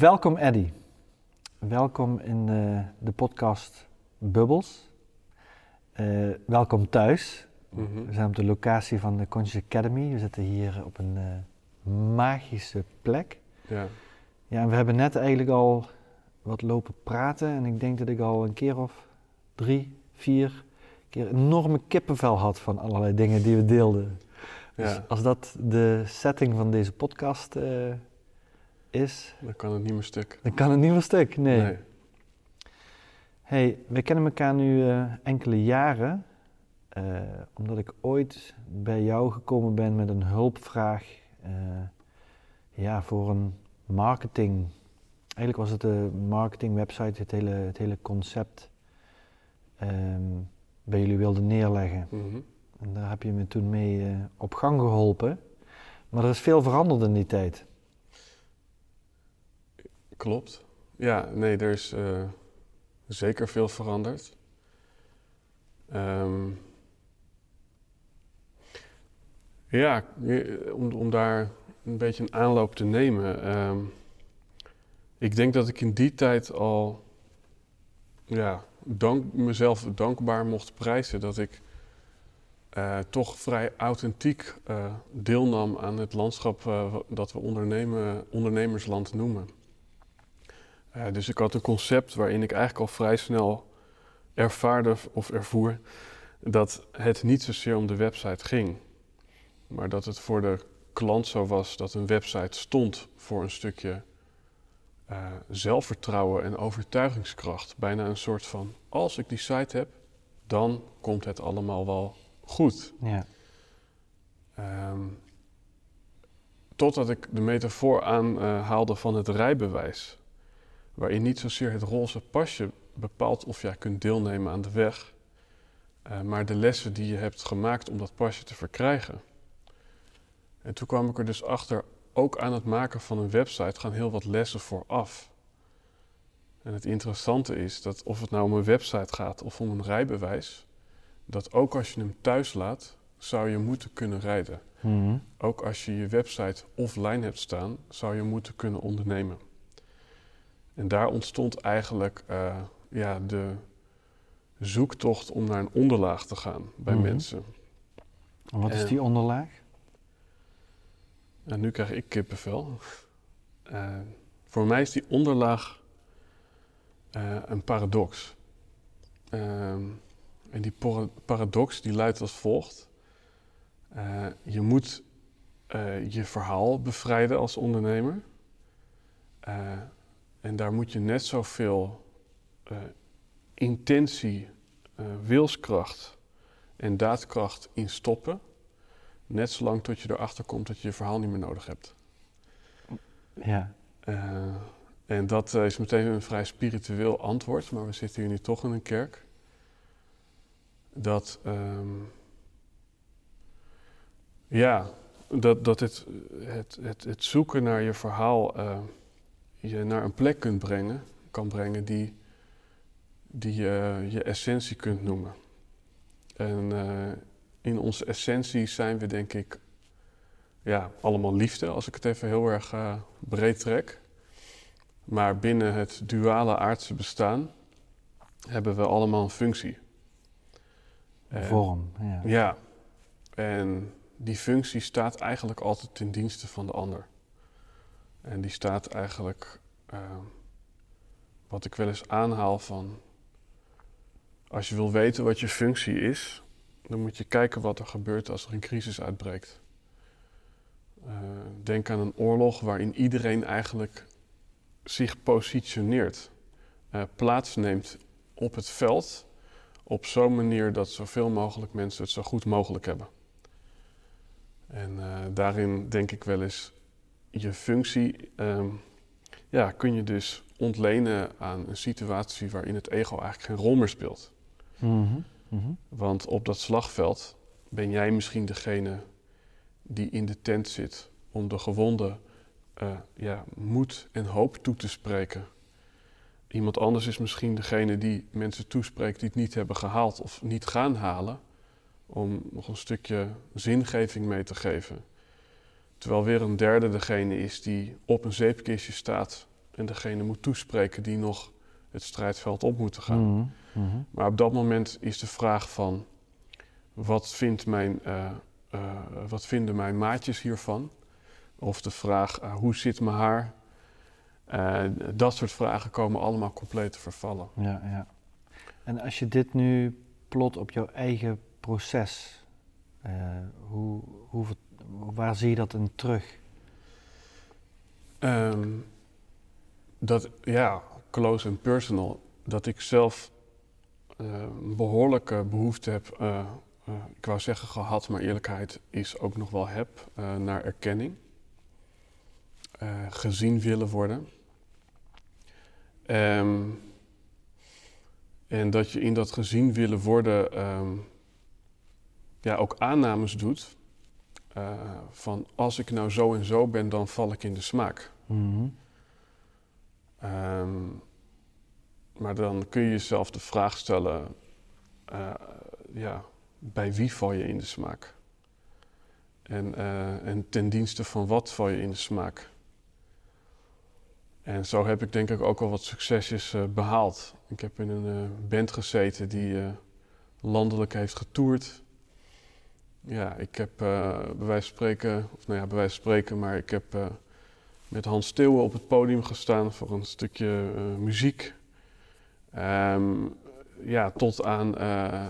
Welkom Eddy. Welkom in uh, de podcast Bubbles. Uh, welkom thuis. Mm -hmm. We zijn op de locatie van de Conscious Academy. We zitten hier op een uh, magische plek. Ja. Ja, en we hebben net eigenlijk al wat lopen praten. En ik denk dat ik al een keer of drie, vier keer enorme kippenvel had van allerlei dingen die we deelden. Ja. Dus als dat de setting van deze podcast is. Dan kan het niet meer stuk. Dan kan het niet meer stuk, nee. nee. hey, we kennen elkaar nu uh, enkele jaren. Uh, omdat ik ooit bij jou gekomen ben met een hulpvraag. Uh, ja, voor een marketing. Eigenlijk was het de marketing website, het hele, het hele concept. Um, bij jullie wilde neerleggen. Mm -hmm. En daar heb je me toen mee op gang geholpen. Maar er is veel veranderd in die tijd. Klopt. Ja, nee, er is uh, zeker veel veranderd. Um, ja, om, om daar een beetje een aanloop te nemen. Um, ik denk dat ik in die tijd al ja, dank, mezelf dankbaar mocht prijzen dat ik uh, toch vrij authentiek uh, deelnam aan het landschap dat we ondernemen, ondernemersland noemen. Uh, dus ik had een concept waarin ik eigenlijk al vrij snel ervaarde of ervoer dat het niet zozeer om de website ging, maar dat het voor de klant zo was dat een website stond voor een stukje uh, zelfvertrouwen en overtuigingskracht. Bijna een soort van: als ik die site heb, dan komt het allemaal wel goed. Ja. Um, totdat ik de metafoor aanhaalde uh, van het rijbewijs waarin niet zozeer het roze pasje bepaalt of jij kunt deelnemen aan de weg, uh, maar de lessen die je hebt gemaakt om dat pasje te verkrijgen. En toen kwam ik er dus achter, ook aan het maken van een website gaan heel wat lessen vooraf. En het interessante is dat of het nou om een website gaat of om een rijbewijs, dat ook als je hem thuis laat, zou je moeten kunnen rijden. Mm Ook als je je website offline hebt staan, zou je moeten kunnen ondernemen. En daar ontstond eigenlijk uh, ja, de zoektocht om naar een onderlaag te gaan bij mm -hmm. mensen. En wat is die onderlaag? En nu krijg ik kippenvel. Uh, voor mij is die onderlaag uh, een paradox. Ehm, en die paradox die luidt als volgt. je moet je verhaal bevrijden als ondernemer. En daar moet je net zoveel uh, intentie, uh, wilskracht en daadkracht in stoppen. Net zolang tot je erachter komt dat je je verhaal niet meer nodig hebt. Ja. Uh, en dat is meteen een vrij spiritueel antwoord, maar we zitten hier nu toch in een kerk. Dat, um, ja, dat, dat het, het, het, het zoeken naar je verhaal je naar een plek kunt brengen, kan brengen die, die je je essentie kunt noemen. En uh, in onze essentie zijn we denk ik ja, allemaal liefde, als ik het even heel erg uh, breed trek. Maar binnen het duale aardse bestaan hebben we allemaal een functie. Een vorm, ja. Ja, en die functie staat eigenlijk altijd ten dienste van de ander. En die staat eigenlijk, uh, wat ik wel eens aanhaal van, als je wil weten wat je functie is, dan moet je kijken wat er gebeurt als er een crisis uitbreekt. Uh, denk aan een oorlog waarin iedereen eigenlijk zich positioneert, uh, plaatsneemt op het veld op zo'n manier dat zoveel mogelijk mensen het zo goed mogelijk hebben. En daarin denk ik wel eens je functie ehm, ja, kun je dus ontlenen aan een situatie waarin het ego eigenlijk geen rol meer speelt. Mhm, mhm. Want op dat slagveld ben jij misschien degene die in de tent zit om de gewonde eh, ja, moed en hoop toe te spreken. Iemand anders is misschien degene die mensen toespreekt die het niet hebben gehaald of niet gaan halen, om nog een stukje zingeving mee te geven. Terwijl weer een derde degene is die op een zeepkistje staat en degene moet toespreken die nog het strijdveld op moeten gaan. Mhm, mhm. Maar op dat moment is de vraag van wat, vindt mijn, eh, eh, wat vinden mijn maatjes hiervan? Of de vraag eh, hoe zit mijn haar? Dat soort vragen komen allemaal compleet te vervallen. Ja, ja. En als je dit nu plot op jouw eigen proces, hoe, hoe, waar zie je dat in terug? Ehm, dat, ja, close and personal, dat ik zelf een behoorlijke behoefte heb, eh, eh, ik wou zeggen gehad, maar eerlijkheid is ook nog wel heb, eh, naar erkenning. Gezien willen worden. Ehm, en dat je in dat gezien willen worden ehm, ja, ook aannames doet eh, van als ik nou zo en zo ben, dan val ik in de smaak. Mhm, Ehm, maar dan kun je jezelf de vraag stellen: eh, ja, bij wie val je in de smaak? En, eh, en ten dienste van wat val je in de smaak? En zo heb ik denk ik ook al wat succesjes eh, behaald. Ik heb in een band gezeten die landelijk heeft getoerd. Ja, ik heb eh, bij wijze van spreken, of nou ja, bij wijze van spreken, maar ik heb eh, met Hans Steeuwen op het podium gestaan voor een stukje eh, muziek. Ehm, ja, tot aan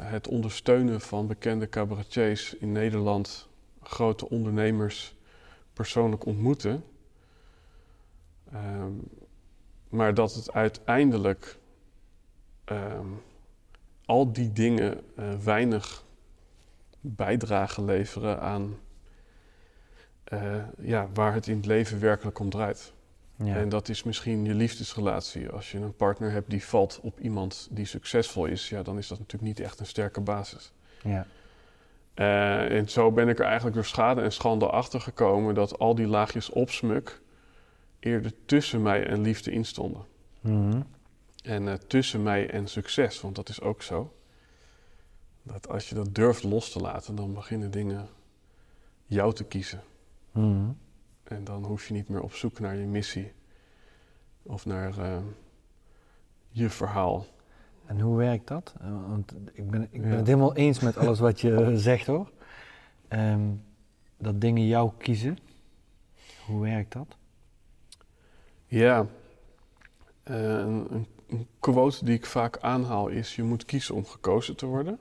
het ondersteunen van bekende cabaretiers in Nederland, grote ondernemers persoonlijk ontmoeten. Ehm, maar dat het uiteindelijk ehm, al die dingen weinig bijdrage leveren aan eh, ja, waar het in het leven werkelijk om draait. ja. En dat is misschien je liefdesrelatie. Als je een partner hebt die valt op iemand die succesvol is, ja, dan is dat natuurlijk niet echt een sterke basis. ja. Eh, en zo ben ik er eigenlijk door schade en schande achter gekomen dat al die laagjes opsmuk eerder tussen mij en liefde instonden. Mhm, En eh, tussen mij en succes, want dat is ook zo. Dat als je dat durft los te laten, dan beginnen dingen jou te kiezen. mhm. En dan hoef je niet meer op zoek naar je missie of naar eh, je verhaal. En hoe werkt dat? Eh, Want ik ben, ik ben Ja. het helemaal eens met alles wat je zegt hoor. Ehm, dat dingen jou kiezen. Hoe werkt dat? Ja, eh, een quote die ik vaak aanhaal is: je moet kiezen om gekozen te worden.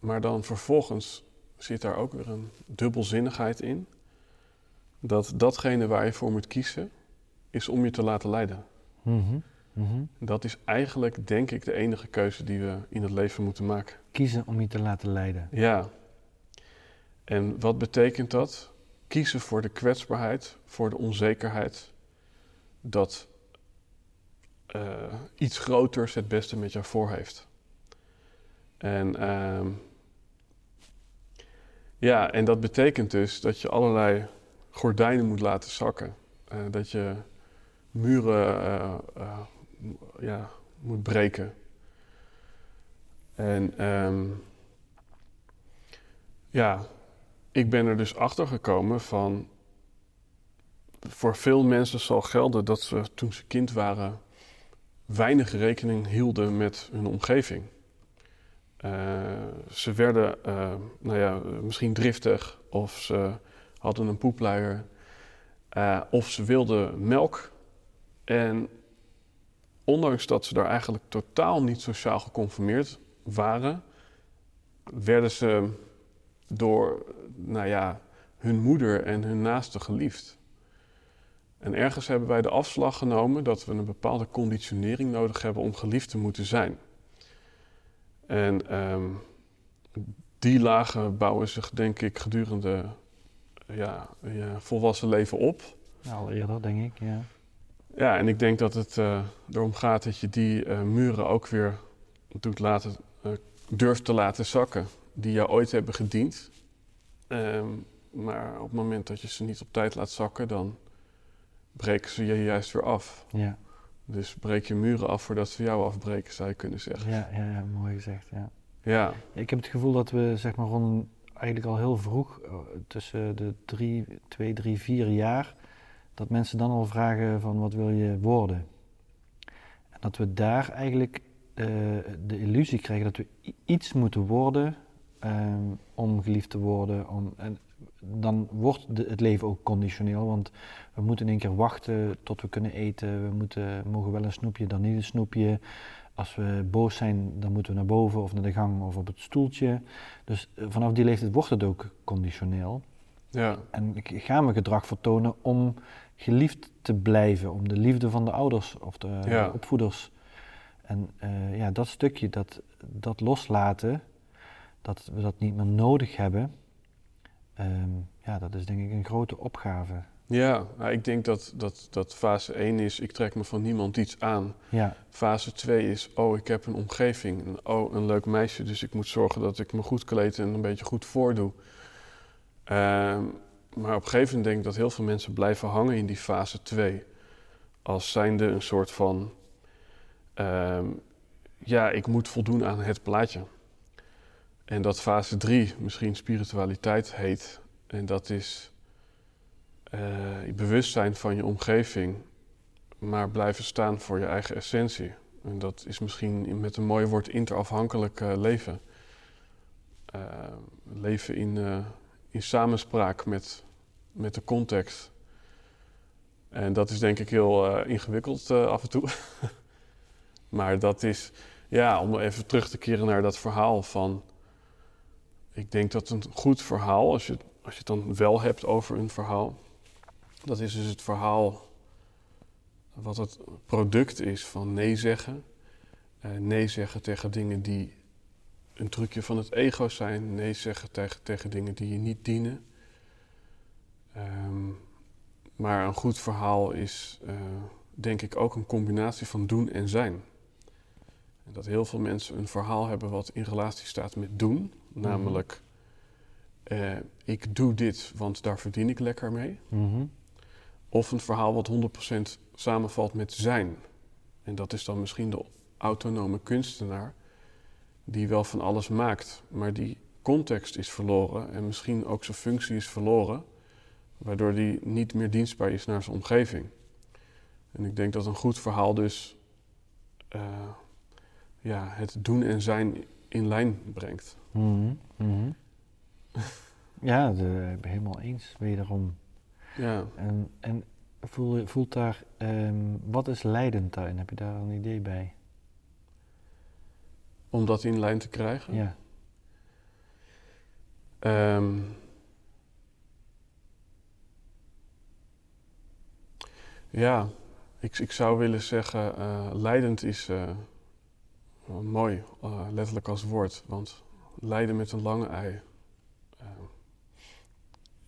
Maar dan vervolgens zit daar ook weer een dubbelzinnigheid in. Dat datgene waar je voor moet kiezen, is om je te laten leiden. Mhm, mhm. Dat is eigenlijk, denk ik, de enige keuze die we in het leven moeten maken. Kiezen om je te laten leiden. Ja. En wat betekent dat? Kiezen voor de kwetsbaarheid, voor de onzekerheid. Dat eh, iets groters het beste met jou voor heeft. En ehm, ja, en dat betekent dus dat je allerlei gordijnen moet laten zakken. Eh, dat je muren eh, eh, ja, moet breken. En ehm, ja, ik ben er dus achter gekomen van. Voor veel mensen zal gelden dat ze toen ze kind waren weinig rekening hielden met hun omgeving. Eh, ze werden, eh, nou ja, misschien driftig of ze hadden een poepluier eh, of ze wilden melk. En ondanks dat ze daar eigenlijk totaal niet sociaal geconformeerd waren, werden ze door nou ja, hun moeder en hun naasten geliefd. En ergens hebben wij de afslag genomen dat we een bepaalde conditionering nodig hebben om geliefd te moeten zijn. En ehm, die lagen bouwen zich, denk ik, gedurende ja, je volwassen leven op. Al eerder, denk ik, ja. Ja, en ik denk dat het uh, erom gaat dat je die uh, muren ook weer doet laten, uh, durft te laten zakken. Die jou ooit hebben gediend. Um, maar op het moment dat je ze niet op tijd laat zakken, dan breken ze je juist weer af. Ja. Dus breek je muren af voordat ze jou afbreken, zou je kunnen zeggen. Ja, ja, ja mooi gezegd, ja. Ja. Ik heb het gevoel dat we zeg maar rond eigenlijk al heel vroeg, tussen de drie, twee, drie, vier jaar, dat mensen dan al vragen van wat wil je worden? En dat we daar eigenlijk uh, de illusie krijgen dat we iets moeten worden um, om geliefd te worden. Om, en dan wordt de, het leven ook conditioneel, want we moeten in één keer wachten tot we kunnen eten. We moeten, mogen wel een snoepje, dan niet een snoepje. Als we boos zijn, dan moeten we naar boven of naar de gang of op het stoeltje. Dus uh, vanaf die leeftijd wordt het ook conditioneel. Ja. En gaan we gedrag vertonen om geliefd te blijven, om de liefde van de ouders of de, Ja. de opvoeders. En eh, ja, dat stukje, dat, dat loslaten, dat we dat niet meer nodig hebben, ehm, ja, dat is denk ik een grote opgave. Ja, nou, ik denk dat, dat, dat fase 1 is, ik trek me van niemand iets aan. Ja, Fase 2 is, oh, ik heb een omgeving. En, oh, een leuk meisje, dus ik moet zorgen dat ik me goed kleed en een beetje goed voordoe. Ehm, maar op een gegeven moment denk ik dat heel veel mensen blijven hangen in die fase 2. Als zijnde een soort van, ehm, ja, ik moet voldoen aan het plaatje. En dat fase 3 misschien spiritualiteit heet. En dat is eh, bewustzijn van je omgeving, maar blijven staan voor je eigen essentie. En dat is misschien met een mooi woord interafhankelijk eh, leven. Eh, leven in, in samenspraak met, met de context. En dat is denk ik heel ingewikkeld af en toe. maar dat is, ja, om even terug te keren naar dat verhaal van. Ik denk dat een goed verhaal, als je, als je het dan wel hebt over een verhaal, dat is dus het verhaal wat het product is van nee zeggen. Eh, nee zeggen tegen dingen die een trucje van het ego zijn. Nee zeggen tegen, tegen dingen die je niet dienen. Ehm, maar een goed verhaal is, eh, denk ik, ook een combinatie van doen en zijn. En dat heel veel mensen een verhaal hebben wat in relatie staat met doen. Namelijk, eh, ik doe dit, want daar verdien ik lekker mee. Mhm. Of een verhaal wat 100% samenvalt met zijn. En dat is dan misschien de autonome kunstenaar, die wel van alles maakt, maar die context is verloren en misschien ook zijn functie is verloren, waardoor die niet meer dienstbaar is naar zijn omgeving. En ik denk dat een goed verhaal dus eh, ja, het doen en zijn in lijn brengt. Mhm. Mhm. ja, ik ben helemaal eens, wederom. Ja, En, en voel, voelt daar, ehm, wat is leidend daarin? Heb je daar een idee bij? om dat in lijn te krijgen. Ja. Ehm, ja, ik, ik zou willen zeggen, eh, leidend is eh, mooi, eh, letterlijk als woord. Want lijden met een lange ei, eh,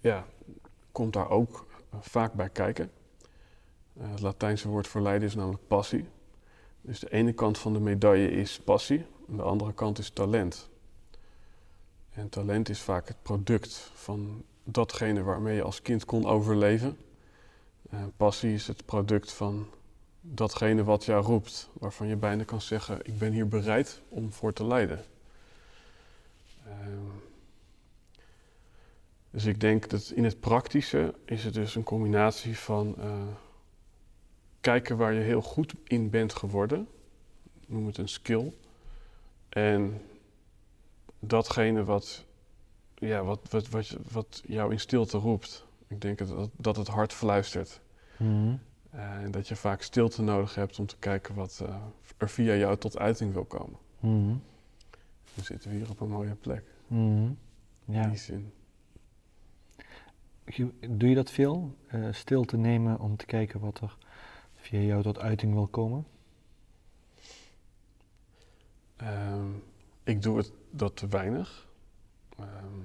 ja, komt daar ook eh, vaak bij kijken. Het Latijnse woord voor lijden is namelijk passie. Dus de ene kant van de medaille is passie, de andere kant is talent. En talent is vaak het product van datgene waarmee je als kind kon overleven. En passie is het product van datgene wat jou roept, waarvan je bijna kan zeggen: Ik ben hier bereid om voor te lijden. Ehm, dus ik denk dat in het praktische is het dus een combinatie van eh, kijken waar je heel goed in bent geworden, noem het een skill, en datgene wat, ja, wat, wat, wat, wat jou in stilte roept. Ik denk dat, dat het hart fluistert. Mhm. Eh, en dat je vaak stilte nodig hebt om te kijken wat eh, er via jou tot uiting wil komen. Mhm. Dan zitten we hier op een mooie plek. Mhm. In Ja. die zin. Doe je dat veel? Eh, stil te nemen om te kijken wat er via jou tot uiting wil komen? Ehm, ik doe het dat te weinig. Ehm,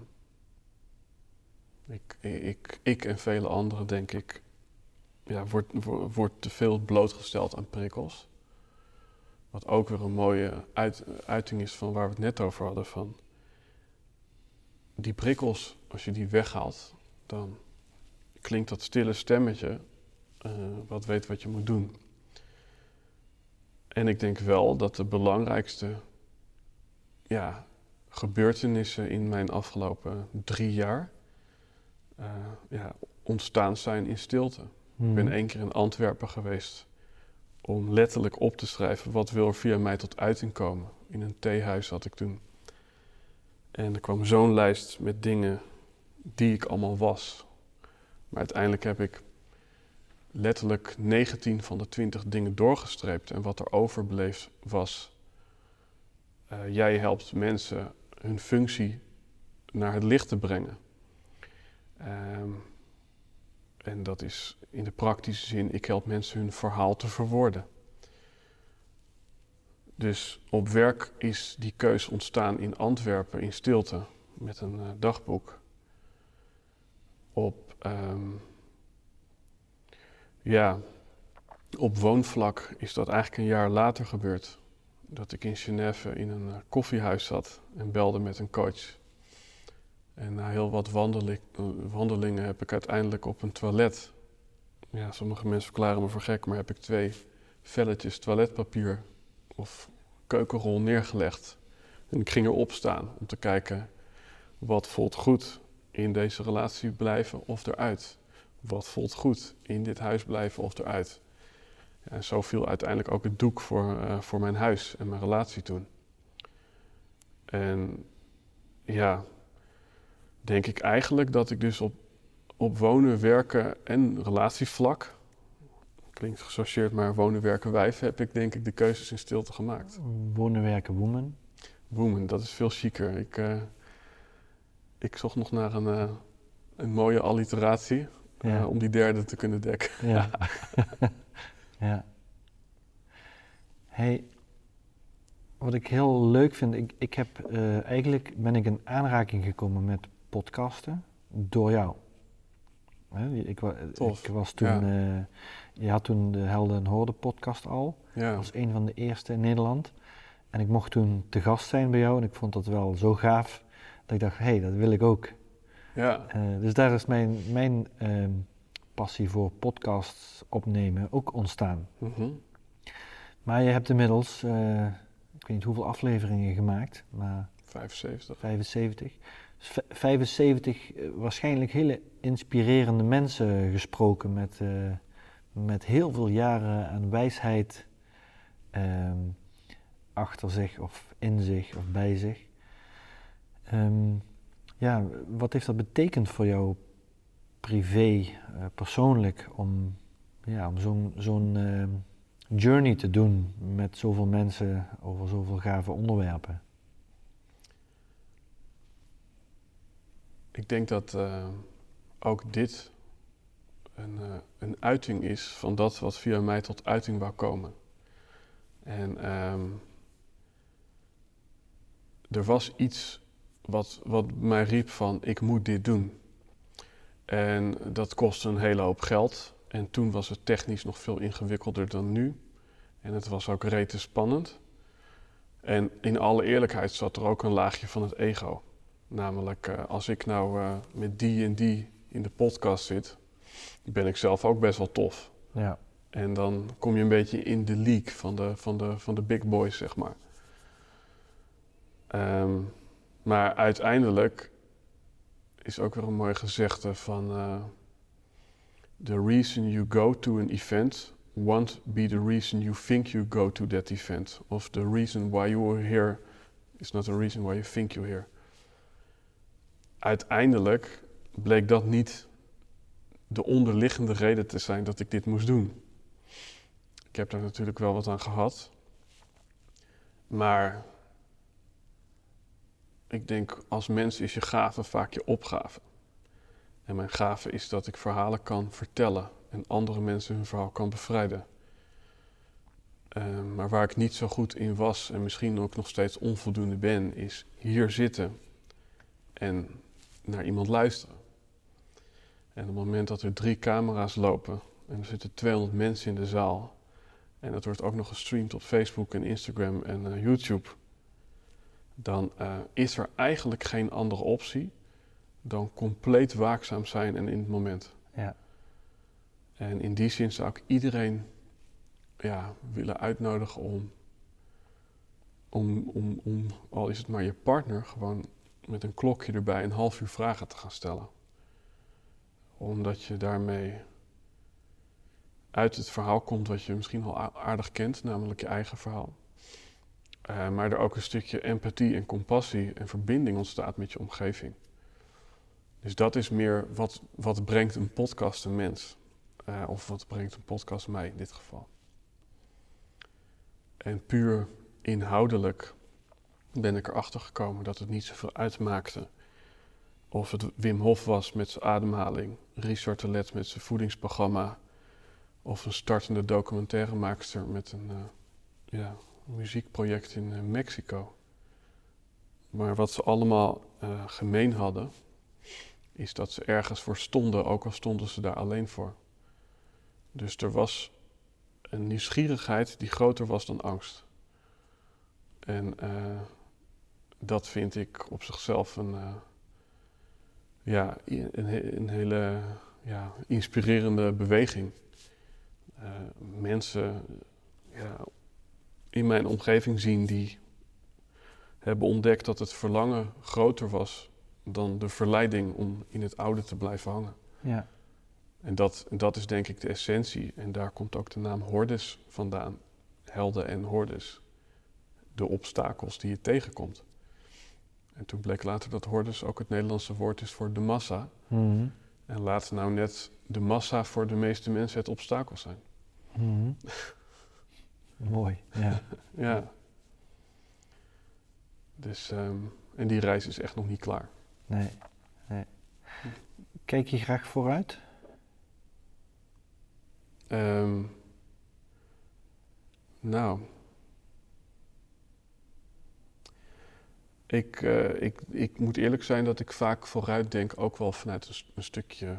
Ik, ik, ik en vele anderen, denk ik, ja, wordt, wordt te veel blootgesteld aan prikkels. Wat ook weer een mooie uit, uiting is van waar we het net over hadden. Van die prikkels, als je die weghaalt, dan klinkt dat stille stemmetje uh, wat weet wat je moet doen. En ik denk wel dat de belangrijkste ja, gebeurtenissen in mijn afgelopen drie jaar uh, ja, ontstaan zijn in stilte. Ik ben hmm. één keer in Antwerpen geweest om letterlijk op te schrijven wat wil er via mij tot uiting komen. In een theehuis had ik toen. En er kwam zo'n lijst met dingen die ik allemaal was. Maar uiteindelijk heb ik letterlijk 19 van de 20 dingen doorgestreept. En wat er overbleef was: uh, jij helpt mensen hun functie naar het licht te brengen. Um, en dat is in de praktische zin, ik help mensen hun verhaal te verwoorden. Dus op werk is die keus ontstaan in Antwerpen in stilte met een uh, dagboek. Op, um, ja, op woonvlak is dat eigenlijk een jaar later gebeurd. Dat ik in Genève in een uh, koffiehuis zat en belde met een coach. En na heel wat wandelingen heb ik uiteindelijk op een toilet. Ja, sommige mensen verklaren me voor gek, maar heb ik twee velletjes toiletpapier of keukenrol neergelegd. En ik ging erop staan om te kijken wat voelt goed in deze relatie blijven of eruit. Wat voelt goed in dit huis blijven of eruit. En zo viel uiteindelijk ook het doek voor, uh, voor mijn huis en mijn relatie toen. En ja, denk ik eigenlijk dat ik dus op, op wonen, werken en relatievlak, klinkt gesorteerd, maar wonen, werken, wijf, heb ik denk ik de keuzes in stilte gemaakt. Wonen, werken, woman? Woman, dat is veel chiquer. Ik, uh, ik zocht nog naar een, uh, een mooie alliteratie uh, om die derde te kunnen dekken. Ja. ja. Hey, wat ik heel leuk vind, ik, ik heb eigenlijk ben ik in aanraking gekomen met podcasten door jou. ik, ik, was toen, ja. uh, je had toen de Helden en Hoorden podcast al. Ja. Dat was een van de eerste in Nederland. En ik mocht toen te gast zijn bij jou en ik vond dat wel zo gaaf dat ik dacht, hé, hey, dat wil ik ook. Ja. Uh, dus daar is mijn, mijn uh, passie voor podcasts opnemen ook ontstaan. Mm -hmm. Maar je hebt inmiddels, uh, ik weet niet hoeveel afleveringen gemaakt, maar... 75. 75. 75 eh, waarschijnlijk hele inspirerende mensen gesproken met, uh, met heel veel jaren aan wijsheid um, achter zich of in zich of bij zich. Um, ja, wat heeft dat betekend voor jou privé, uh, persoonlijk, om, ja, om zo'n zo'n uh, journey te doen met zoveel mensen over zoveel gave onderwerpen? Ik denk dat uh, ook dit een, uh, een uiting is van dat wat via mij tot uiting wou komen. En um, er was iets wat, wat mij riep van ik moet dit doen. En dat kostte een hele hoop geld. En toen was het technisch nog veel ingewikkelder dan nu. En het was ook rete spannend. En in alle eerlijkheid zat er ook een laagje van het ego. Namelijk, uh, als ik nou uh, met die en die in de podcast zit, ben ik zelf ook best wel tof. Ja. En dan kom je een beetje in de league van de, van de, van de big boys, zeg maar. Um, maar uiteindelijk is ook weer een mooi gezegde van... Uh, the reason you go to an event won't be the reason you think you go to that event. Of the reason why you are here is not the reason why you think you're here uiteindelijk bleek dat niet de onderliggende reden te zijn dat ik dit moest doen. Ik heb daar natuurlijk wel wat aan gehad. Maar ik denk als mens is je gave vaak je opgave. En mijn gave is dat ik verhalen kan vertellen en andere mensen hun verhaal kan bevrijden. Uh, maar waar ik niet zo goed in was en misschien ook nog steeds onvoldoende ben, is hier zitten en naar iemand luisteren. En op het moment dat er drie camera's lopen en er zitten 200 mensen in de zaal en dat wordt ook nog gestreamd op Facebook en Instagram en eh, YouTube, dan uh, is er eigenlijk geen andere optie dan compleet waakzaam zijn en in het moment. Ja. En in die zin zou ik iedereen ja, willen uitnodigen om, om, om, om, al is het maar je partner, gewoon met een klokje erbij een half uur vragen te gaan stellen. Omdat je daarmee uit het verhaal komt wat je misschien al aardig kent, namelijk je eigen verhaal. Uh, maar er ook een stukje empathie en compassie en verbinding ontstaat met je omgeving. Dus dat is meer wat, wat brengt een podcast een mens. Uh, of wat brengt een podcast mij in dit geval. En puur inhoudelijk ben ik erachter gekomen dat het niet zoveel uitmaakte. Of het Wim Hof was met zijn ademhaling, Richard de Let met zijn voedingsprogramma, of een startende documentairemaakster met een uh, ja, muziekproject in uh, Mexico. Maar wat ze allemaal uh, gemeen hadden, is dat ze ergens voor stonden, ook al stonden ze daar alleen voor. Dus er was een nieuwsgierigheid die groter was dan angst. En dat vind ik op zichzelf een, uh, ja, een, een, hele ja, inspirerende beweging. Uh, mensen ja, in mijn omgeving zien die hebben ontdekt dat het verlangen groter was dan de verleiding om in het oude te blijven hangen. Ja. En dat, dat is denk ik de essentie. En daar komt ook de naam hordes vandaan. Helden en hordes. De obstakels die je tegenkomt. En toen bleek later dat hordes ook het Nederlandse woord is voor de massa. Mhm. En laat nou net de massa voor de meeste mensen het obstakel zijn. Mhm. Mooi, ja. ja. Dus, ehm, en die reis is echt nog niet klaar. Nee, nee. Kijk je graag vooruit? Um, nou. Ik, uh, ik, ik moet eerlijk zijn dat ik vaak vooruit denk, ook wel vanuit een, stukje.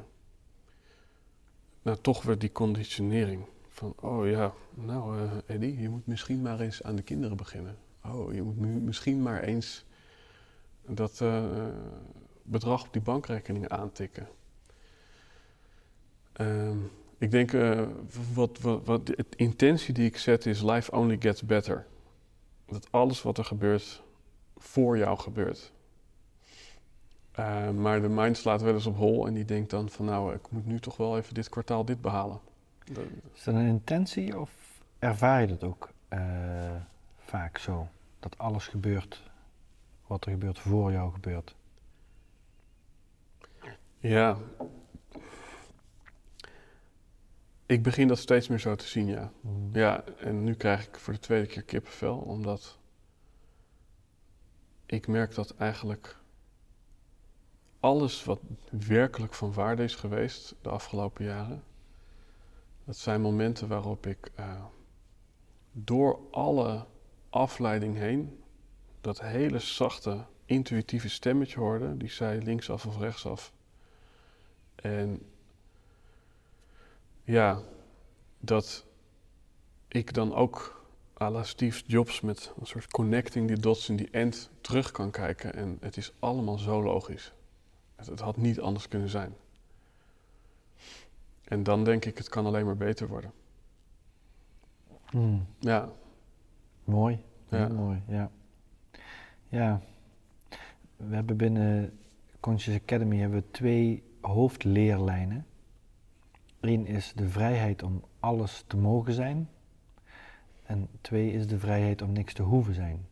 Nou, toch weer die conditionering. Van, oh ja, nou uh, Eddie, je moet misschien maar eens aan de kinderen beginnen. Oh, je moet misschien maar eens dat uh, bedrag op die bankrekening aantikken. Um, ik denk, wat, wat, wat de intentie die ik zet is life only gets better. Dat alles wat er gebeurt, voor jou gebeurt. Uh, maar de mind slaat wel eens op hol en die denkt dan van nou, ik moet nu toch wel even dit kwartaal dit behalen. Is dat een intentie of ervaar je dat ook uh, vaak zo? Dat alles gebeurt, wat er gebeurt voor jou gebeurt? Ja, ik begin dat steeds meer zo te zien, ja. Mm. Ja, en nu krijg ik voor de tweede keer kippenvel, omdat ik merk dat eigenlijk alles wat werkelijk van waarde is geweest de afgelopen jaren, dat zijn momenten waarop ik uh, door alle afleiding heen dat hele zachte, intuïtieve stemmetje hoorde, die zei linksaf of rechtsaf. En ja, dat ik dan ook à la Steve Jobs met een soort connecting die dots in die end terug kan kijken. En het is allemaal zo logisch. Het, het had niet anders kunnen zijn. En dan denk ik, het kan alleen maar beter worden. Mm. Ja. Mooi, Ja. heel mooi, ja. Ja, we hebben binnen Conscious Academy hebben we twee hoofdleerlijnen. Eén is de vrijheid om alles te mogen zijn. En twee is de vrijheid om niks te hoeven zijn.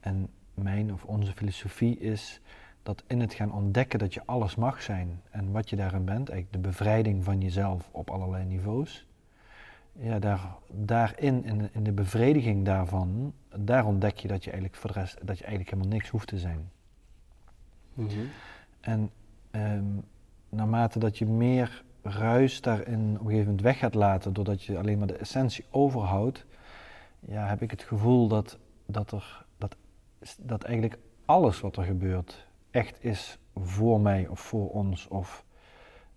En mijn of onze filosofie is dat in het gaan ontdekken dat je alles mag zijn en wat je daarin bent, eigenlijk de bevrijding van jezelf op allerlei niveaus. Ja, daar, daarin, in de, in de bevrediging daarvan, daar ontdek je dat je eigenlijk voor de rest, dat je eigenlijk helemaal niks hoeft te zijn. Mhm. En ehm, naarmate dat je meer ruis daarin op een gegeven moment weg gaat laten, doordat je alleen maar de essentie overhoudt, ja, heb ik het gevoel dat, dat, er, dat, dat eigenlijk alles wat er gebeurt echt is voor mij of voor ons of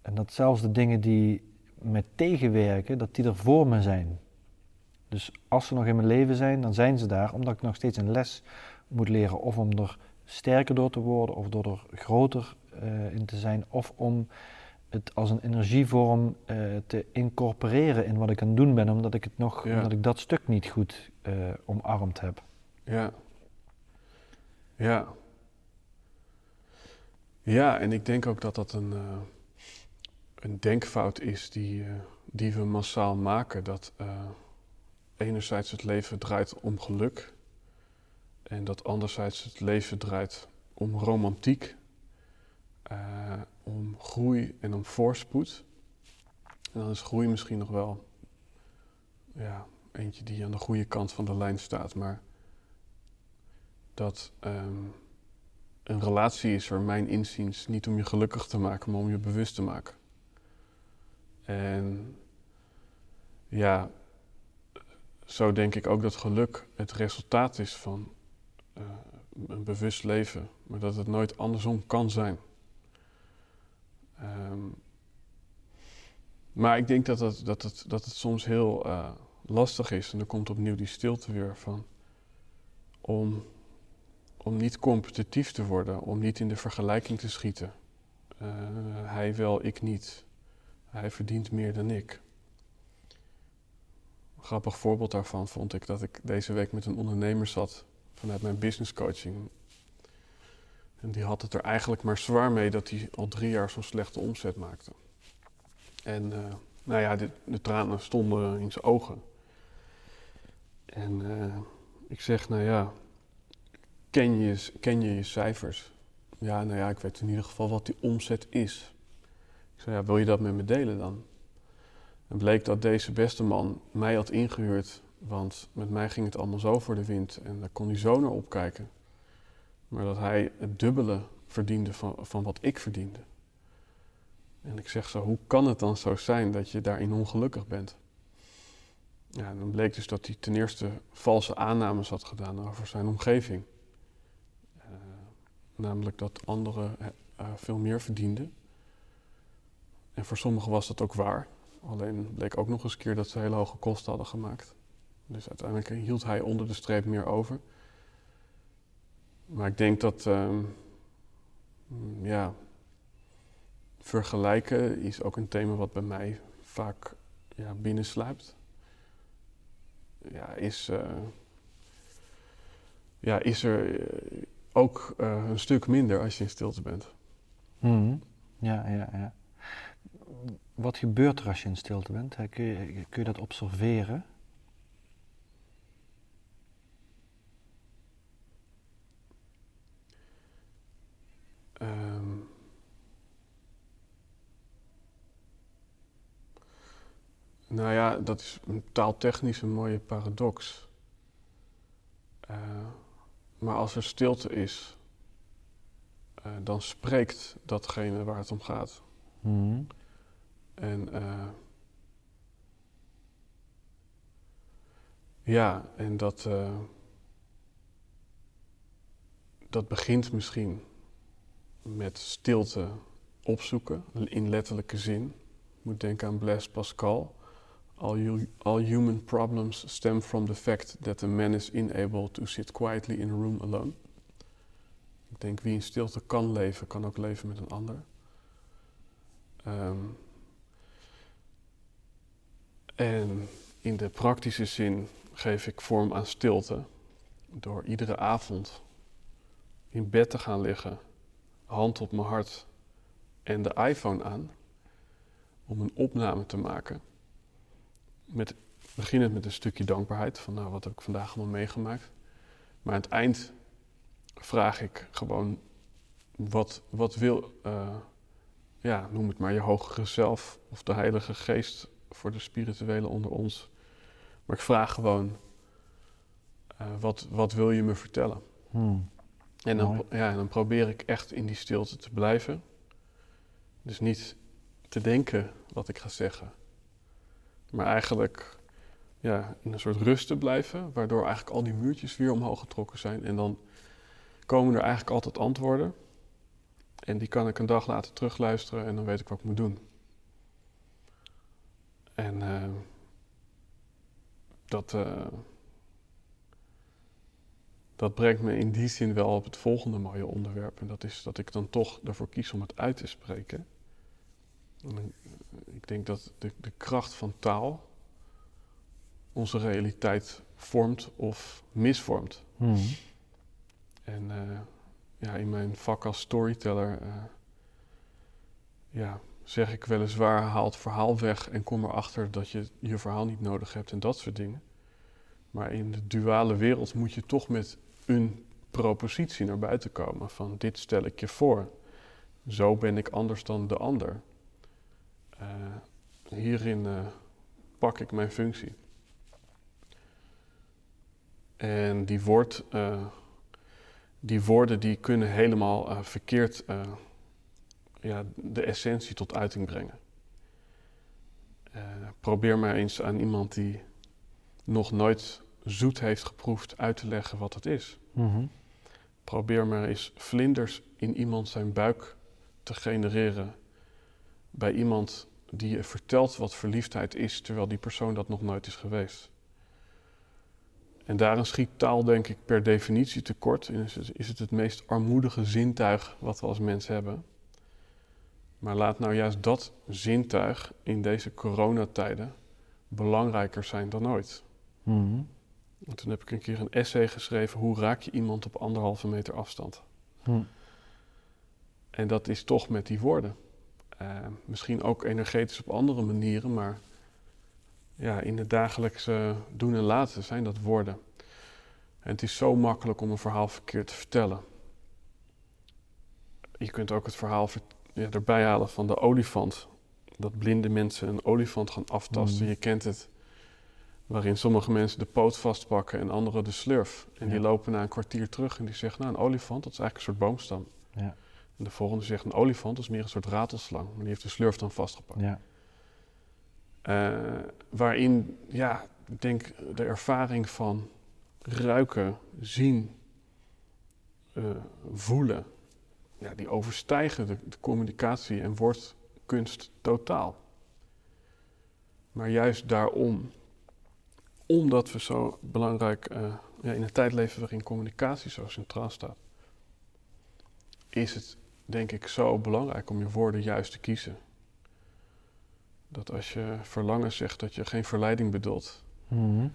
En dat zelfs de dingen die me tegenwerken, dat die er voor me zijn. Dus als ze nog in mijn leven zijn, dan zijn ze daar omdat ik nog steeds een les moet leren. Of om er sterker door te worden, of door er groter uh, in te zijn, of om het als een energievorm uh, te incorporeren in wat ik aan het doen ben, omdat ik, het nog, Ja. omdat ik dat stuk niet goed eh, omarmd heb. Ja. Ja. Ja, en ik denk ook dat dat een, eh, een denkfout is die, eh, die we massaal maken. Dat eh, enerzijds het leven draait om geluk en dat anderzijds het leven draait om romantiek, eh, om groei en om voorspoed. En dan is groei misschien nog wel ja, eentje die aan de goede kant van de lijn staat, maar dat ehm, een relatie is er, mijn inziens, niet om je gelukkig te maken, maar om je bewust te maken. En ja, zo denk ik ook dat geluk het resultaat is van eh, een bewust leven, maar dat het nooit andersom kan zijn. Ehm, maar ik denk dat het, dat het, soms heel eh, lastig is, en dan komt opnieuw die stilte weer van, om om niet competitief te worden, om niet in de vergelijking te schieten. Eh, hij wel, ik niet. Hij verdient meer dan ik. Een grappig voorbeeld daarvan vond ik dat ik deze week met een ondernemer zat vanuit mijn business coaching. En die had het er eigenlijk maar zwaar mee dat hij al drie jaar zo'n slechte omzet maakte. En eh, nou ja, de, de tranen stonden in zijn ogen. En eh, ik zeg, nou ja, ken je, ken je je cijfers? Ja, nou ja, ik weet in ieder geval wat die omzet is. Ik zei, ja, wil je dat met me delen dan? En bleek dat deze beste man mij had ingehuurd, want met mij ging het allemaal zo voor de wind en daar kon hij zo naar opkijken. Maar dat hij het dubbele verdiende van, van wat ik verdiende. En ik zeg zo, hoe kan het dan zo zijn dat je daarin ongelukkig bent? Ja, dan bleek dus dat hij ten eerste valse aannames had gedaan over zijn omgeving. Uh, namelijk dat anderen uh, veel meer verdienden. En voor sommigen was dat ook waar. Alleen bleek ook nog eens een keer dat ze hele hoge kosten hadden gemaakt. Dus uiteindelijk hield hij onder de streep meer over. Maar ik denk dat, uh, ja, vergelijken is ook een thema wat bij mij vaak ja, binnensluipt. Ja, is, uh, ja, is er ook uh, een stuk minder als je in stilte bent. Mm. Ja, ja, ja. Wat gebeurt er als je in stilte bent? Je, kun je dat observeren? Nou ja, dat is taaltechnisch een mooie paradox. Uh, maar als er stilte is, uh, dan spreekt datgene waar het om gaat. Mm. En uh, ja, en dat, dat begint misschien met stilte opzoeken, in letterlijke zin. Je moet denken aan Blaise Pascal. All, all human problems stem from the fact that a man is unable to sit quietly in a room alone. Ik denk wie in stilte kan leven, kan ook leven met een ander. Um, en in de praktische zin geef ik vorm aan stilte door iedere avond in bed te gaan liggen, hand op mijn hart en de iPhone aan, om een opname te maken. Met, beginnend met een stukje dankbaarheid van nou, wat heb ik vandaag allemaal meegemaakt. Maar aan het eind vraag ik gewoon wat, wat wil, uh, ja, noem het maar je hogere zelf of de Heilige Geest voor de spirituele onder ons. Maar ik vraag gewoon, uh, wat, wat wil je me vertellen? Hmm. En dan, ja, en dan probeer ik echt in die stilte te blijven. Dus niet te denken wat ik ga zeggen. Maar eigenlijk ja, in een soort rust te blijven, waardoor eigenlijk al die muurtjes weer omhoog getrokken zijn. En dan komen er eigenlijk altijd antwoorden. En die kan ik een dag later terugluisteren en dan weet ik wat ik moet doen. En eh, dat, eh, dat brengt me in die zin wel op het volgende mooie onderwerp. En dat is dat ik dan toch ervoor kies om het uit te spreken. Ik denk dat de, de kracht van taal onze realiteit vormt of misvormt. Mhm. En eh, ja, in mijn vak als storyteller eh, ja, zeg ik weliswaar haal het verhaal weg en kom erachter dat je je verhaal niet nodig hebt en dat soort dingen. Maar in de duale wereld moet je toch met een propositie naar buiten komen van dit stel ik je voor. Zo ben ik anders dan de ander. Eh, hierin eh, pak ik mijn functie. En die, woord, eh, die woorden die kunnen helemaal verkeerd ja, de essentie tot uiting brengen. Probeer maar eens aan iemand die nog nooit zoet heeft geproefd uit te leggen wat het is. Mhm. Probeer maar eens vlinders in iemand zijn buik te genereren bij iemand die je vertelt wat verliefdheid is, terwijl die persoon dat nog nooit is geweest. En daarin schiet taal denk ik per definitie tekort. En is het, is het het meest armoedige zintuig wat we als mens hebben. Maar laat nou juist dat zintuig in deze coronatijden belangrijker zijn dan ooit. En toen heb ik een keer een essay geschreven, hoe raak je iemand op anderhalve meter afstand? Mhm. En dat is toch met die woorden. Eh, misschien ook energetisch op andere manieren, maar ja, in het dagelijkse doen en laten zijn dat woorden. En het is zo makkelijk om een verhaal verkeerd te vertellen. Je kunt ook het verhaal ver- ja, erbij halen van de olifant. Dat blinde mensen een olifant gaan aftasten. Mm. Je kent het. Waarin sommige mensen de poot vastpakken en anderen de slurf. En die lopen na een kwartier terug en die zeggen, nou een olifant, dat is eigenlijk een soort boomstam. Ja. En de volgende zegt, een olifant is meer een soort ratelslang. Maar die heeft de slurf dan vastgepakt. Ja. Eh, waarin, ja, ik denk de ervaring van ruiken, zien, eh, voelen, ja, die overstijgen de, de communicatie en woordkunst totaal. Maar juist daarom, omdat we zo belangrijk eh, ja, in een tijd leven waarin communicatie zo centraal staat, is het denk ik zo belangrijk om je woorden juist te kiezen. Dat als je verlangen zegt, dat je geen verleiding bedoelt. Mhm.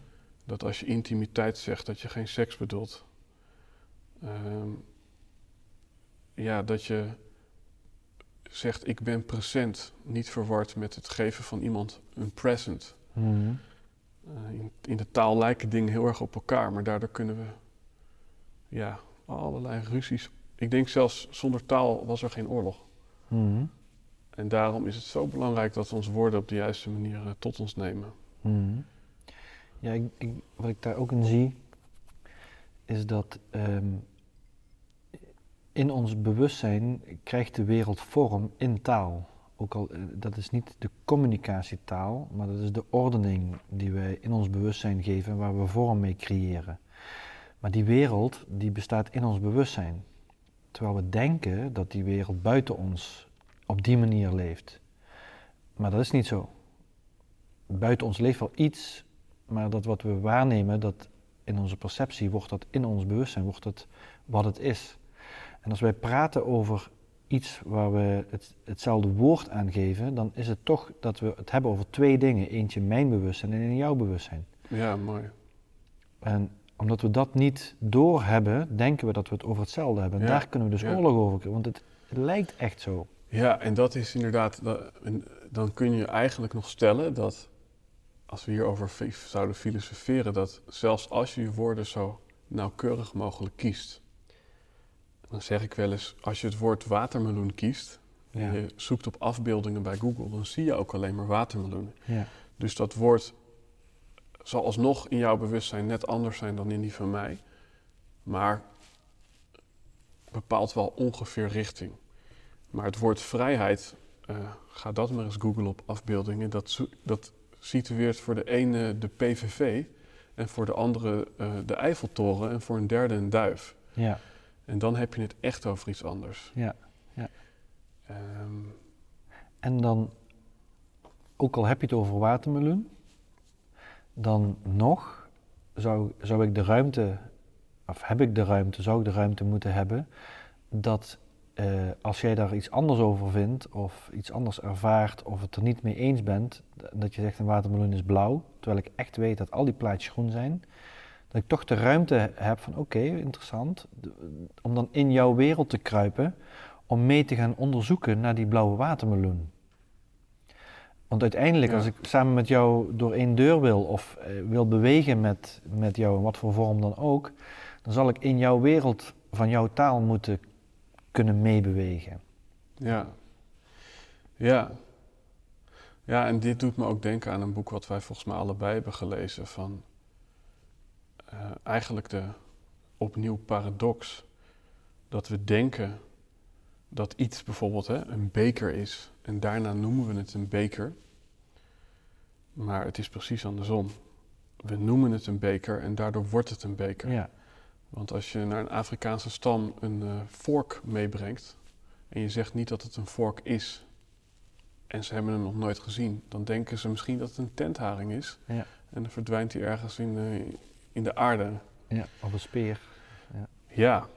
Dat als je intimiteit zegt, dat je geen seks bedoelt. Ehm, ja, dat je zegt, ik ben present, niet verward met het geven van iemand een present. Mhm. Eh, in, in de taal lijken dingen heel erg op elkaar, maar daardoor kunnen we ja, allerlei ruzies. Ik denk zelfs zonder taal was er geen oorlog. Mhm. En daarom is het zo belangrijk dat we onze woorden op de juiste manier eh, tot ons nemen. Mhm. Ja, ik, ik, wat ik daar ook in zie, is dat ehm, in ons bewustzijn krijgt de wereld vorm in taal. Ook al, eh, dat is niet de communicatietaal, maar dat is de ordening die wij in ons bewustzijn geven, waar we vorm mee creëren. Maar die wereld, die bestaat in ons bewustzijn. Terwijl we denken dat die wereld buiten ons op die manier leeft. Maar dat is niet zo buiten ons leeft wel iets, maar dat wat we waarnemen, dat in onze perceptie wordt dat in ons bewustzijn, wordt het wat het is. En als wij praten over iets waar we het, hetzelfde woord aan geven, dan is het toch dat we het hebben over twee dingen. Eentje mijn bewustzijn en in jouw bewustzijn. Ja, mooi. En omdat we dat niet doorhebben, denken we dat we het over hetzelfde hebben. En Ja, daar kunnen we dus ja. oorlog over krijgen, want het, het lijkt echt zo. Ja, en dat is inderdaad, dan kun je eigenlijk nog stellen dat als we hierover zouden filosoferen, dat zelfs als je je woorden zo nauwkeurig mogelijk kiest, dan zeg ik wel eens, als je het woord watermeloen kiest, Ja. en je zoekt op afbeeldingen bij Google, dan zie je ook alleen maar watermeloenen. Ja. Dus dat woord zal alsnog in jouw bewustzijn net anders zijn dan in die van mij, maar bepaalt wel ongeveer richting. Maar het woord vrijheid, eh, ga dat maar eens googlen op afbeeldingen, dat, dat situeert voor de ene de PVV en voor de andere eh, de Eiffeltoren en voor een derde een duif. Ja. En dan heb je het echt over iets anders. Ja. Ehm, En dan ook al heb je het over watermeloen, dan nog zou, zou ik de ruimte, of heb ik de ruimte, zou ik de ruimte moeten hebben dat eh, als jij daar iets anders over vindt of iets anders ervaart of het er niet mee eens bent, dat je zegt een watermeloen is blauw, terwijl ik echt weet dat al die plaatjes groen zijn, dat ik toch de ruimte heb van oké, interessant, om dan in jouw wereld te kruipen, om mee te gaan onderzoeken naar die blauwe watermeloen. Want uiteindelijk, als ik samen met jou door één deur wil of eh, wil bewegen met, met jou, in wat voor vorm dan ook, dan zal ik in jouw wereld van jouw taal moeten kunnen meebewegen. Ja. Ja. Ja, en dit doet me ook denken aan een boek wat wij volgens mij allebei hebben gelezen van uh, eigenlijk de opnieuw paradox dat we denken dat iets bijvoorbeeld hè, een beker is en daarna noemen we het een beker. Maar het is precies andersom. We noemen het een beker en daardoor wordt het een beker. Ja. Want als je naar een Afrikaanse stam een uh, vork meebrengt en je zegt niet dat het een vork is en ze hebben hem nog nooit gezien, dan denken ze misschien dat het een tentharing is. Ja. En dan verdwijnt hij ergens in, uh, in de aarde. Ja, of een speer. Ja, ja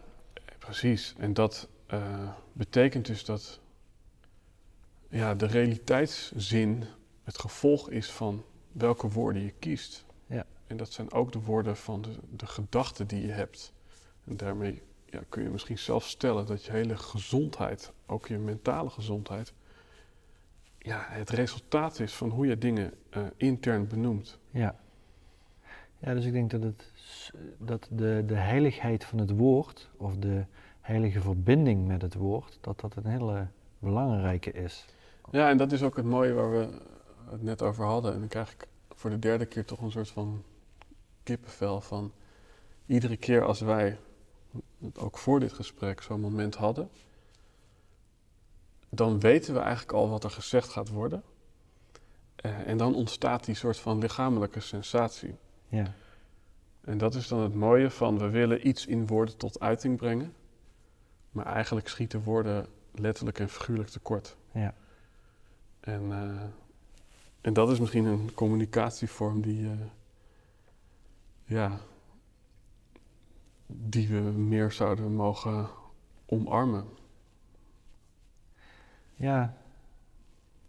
precies. En dat uh, betekent dus dat ja, de realiteitszin het gevolg is van welke woorden je kiest. Ja. En dat zijn ook de woorden van de, de gedachten die je hebt. En daarmee ja, kun je misschien zelf stellen dat je hele gezondheid, ook je mentale gezondheid, ja, het resultaat is van hoe je dingen uh, intern benoemt. Ja. ja, dus ik denk dat, het, dat de, de heiligheid van het woord, of de heilige verbinding met het woord, dat dat een hele belangrijke is. Ja, en dat is ook het mooie waar we het net over hadden. En dan krijg ik voor de derde keer toch een soort van kippenvel van iedere keer als wij, ook voor dit gesprek, zo'n moment hadden, dan weten we eigenlijk al wat er gezegd gaat worden. Uh, en dan ontstaat die soort van lichamelijke sensatie. Ja. En dat is dan het mooie van we willen iets in woorden tot uiting brengen, maar eigenlijk schieten woorden letterlijk en figuurlijk tekort. Ja. En, uh, en dat is misschien een communicatievorm die, uh, ja, die we meer zouden mogen omarmen. Ja,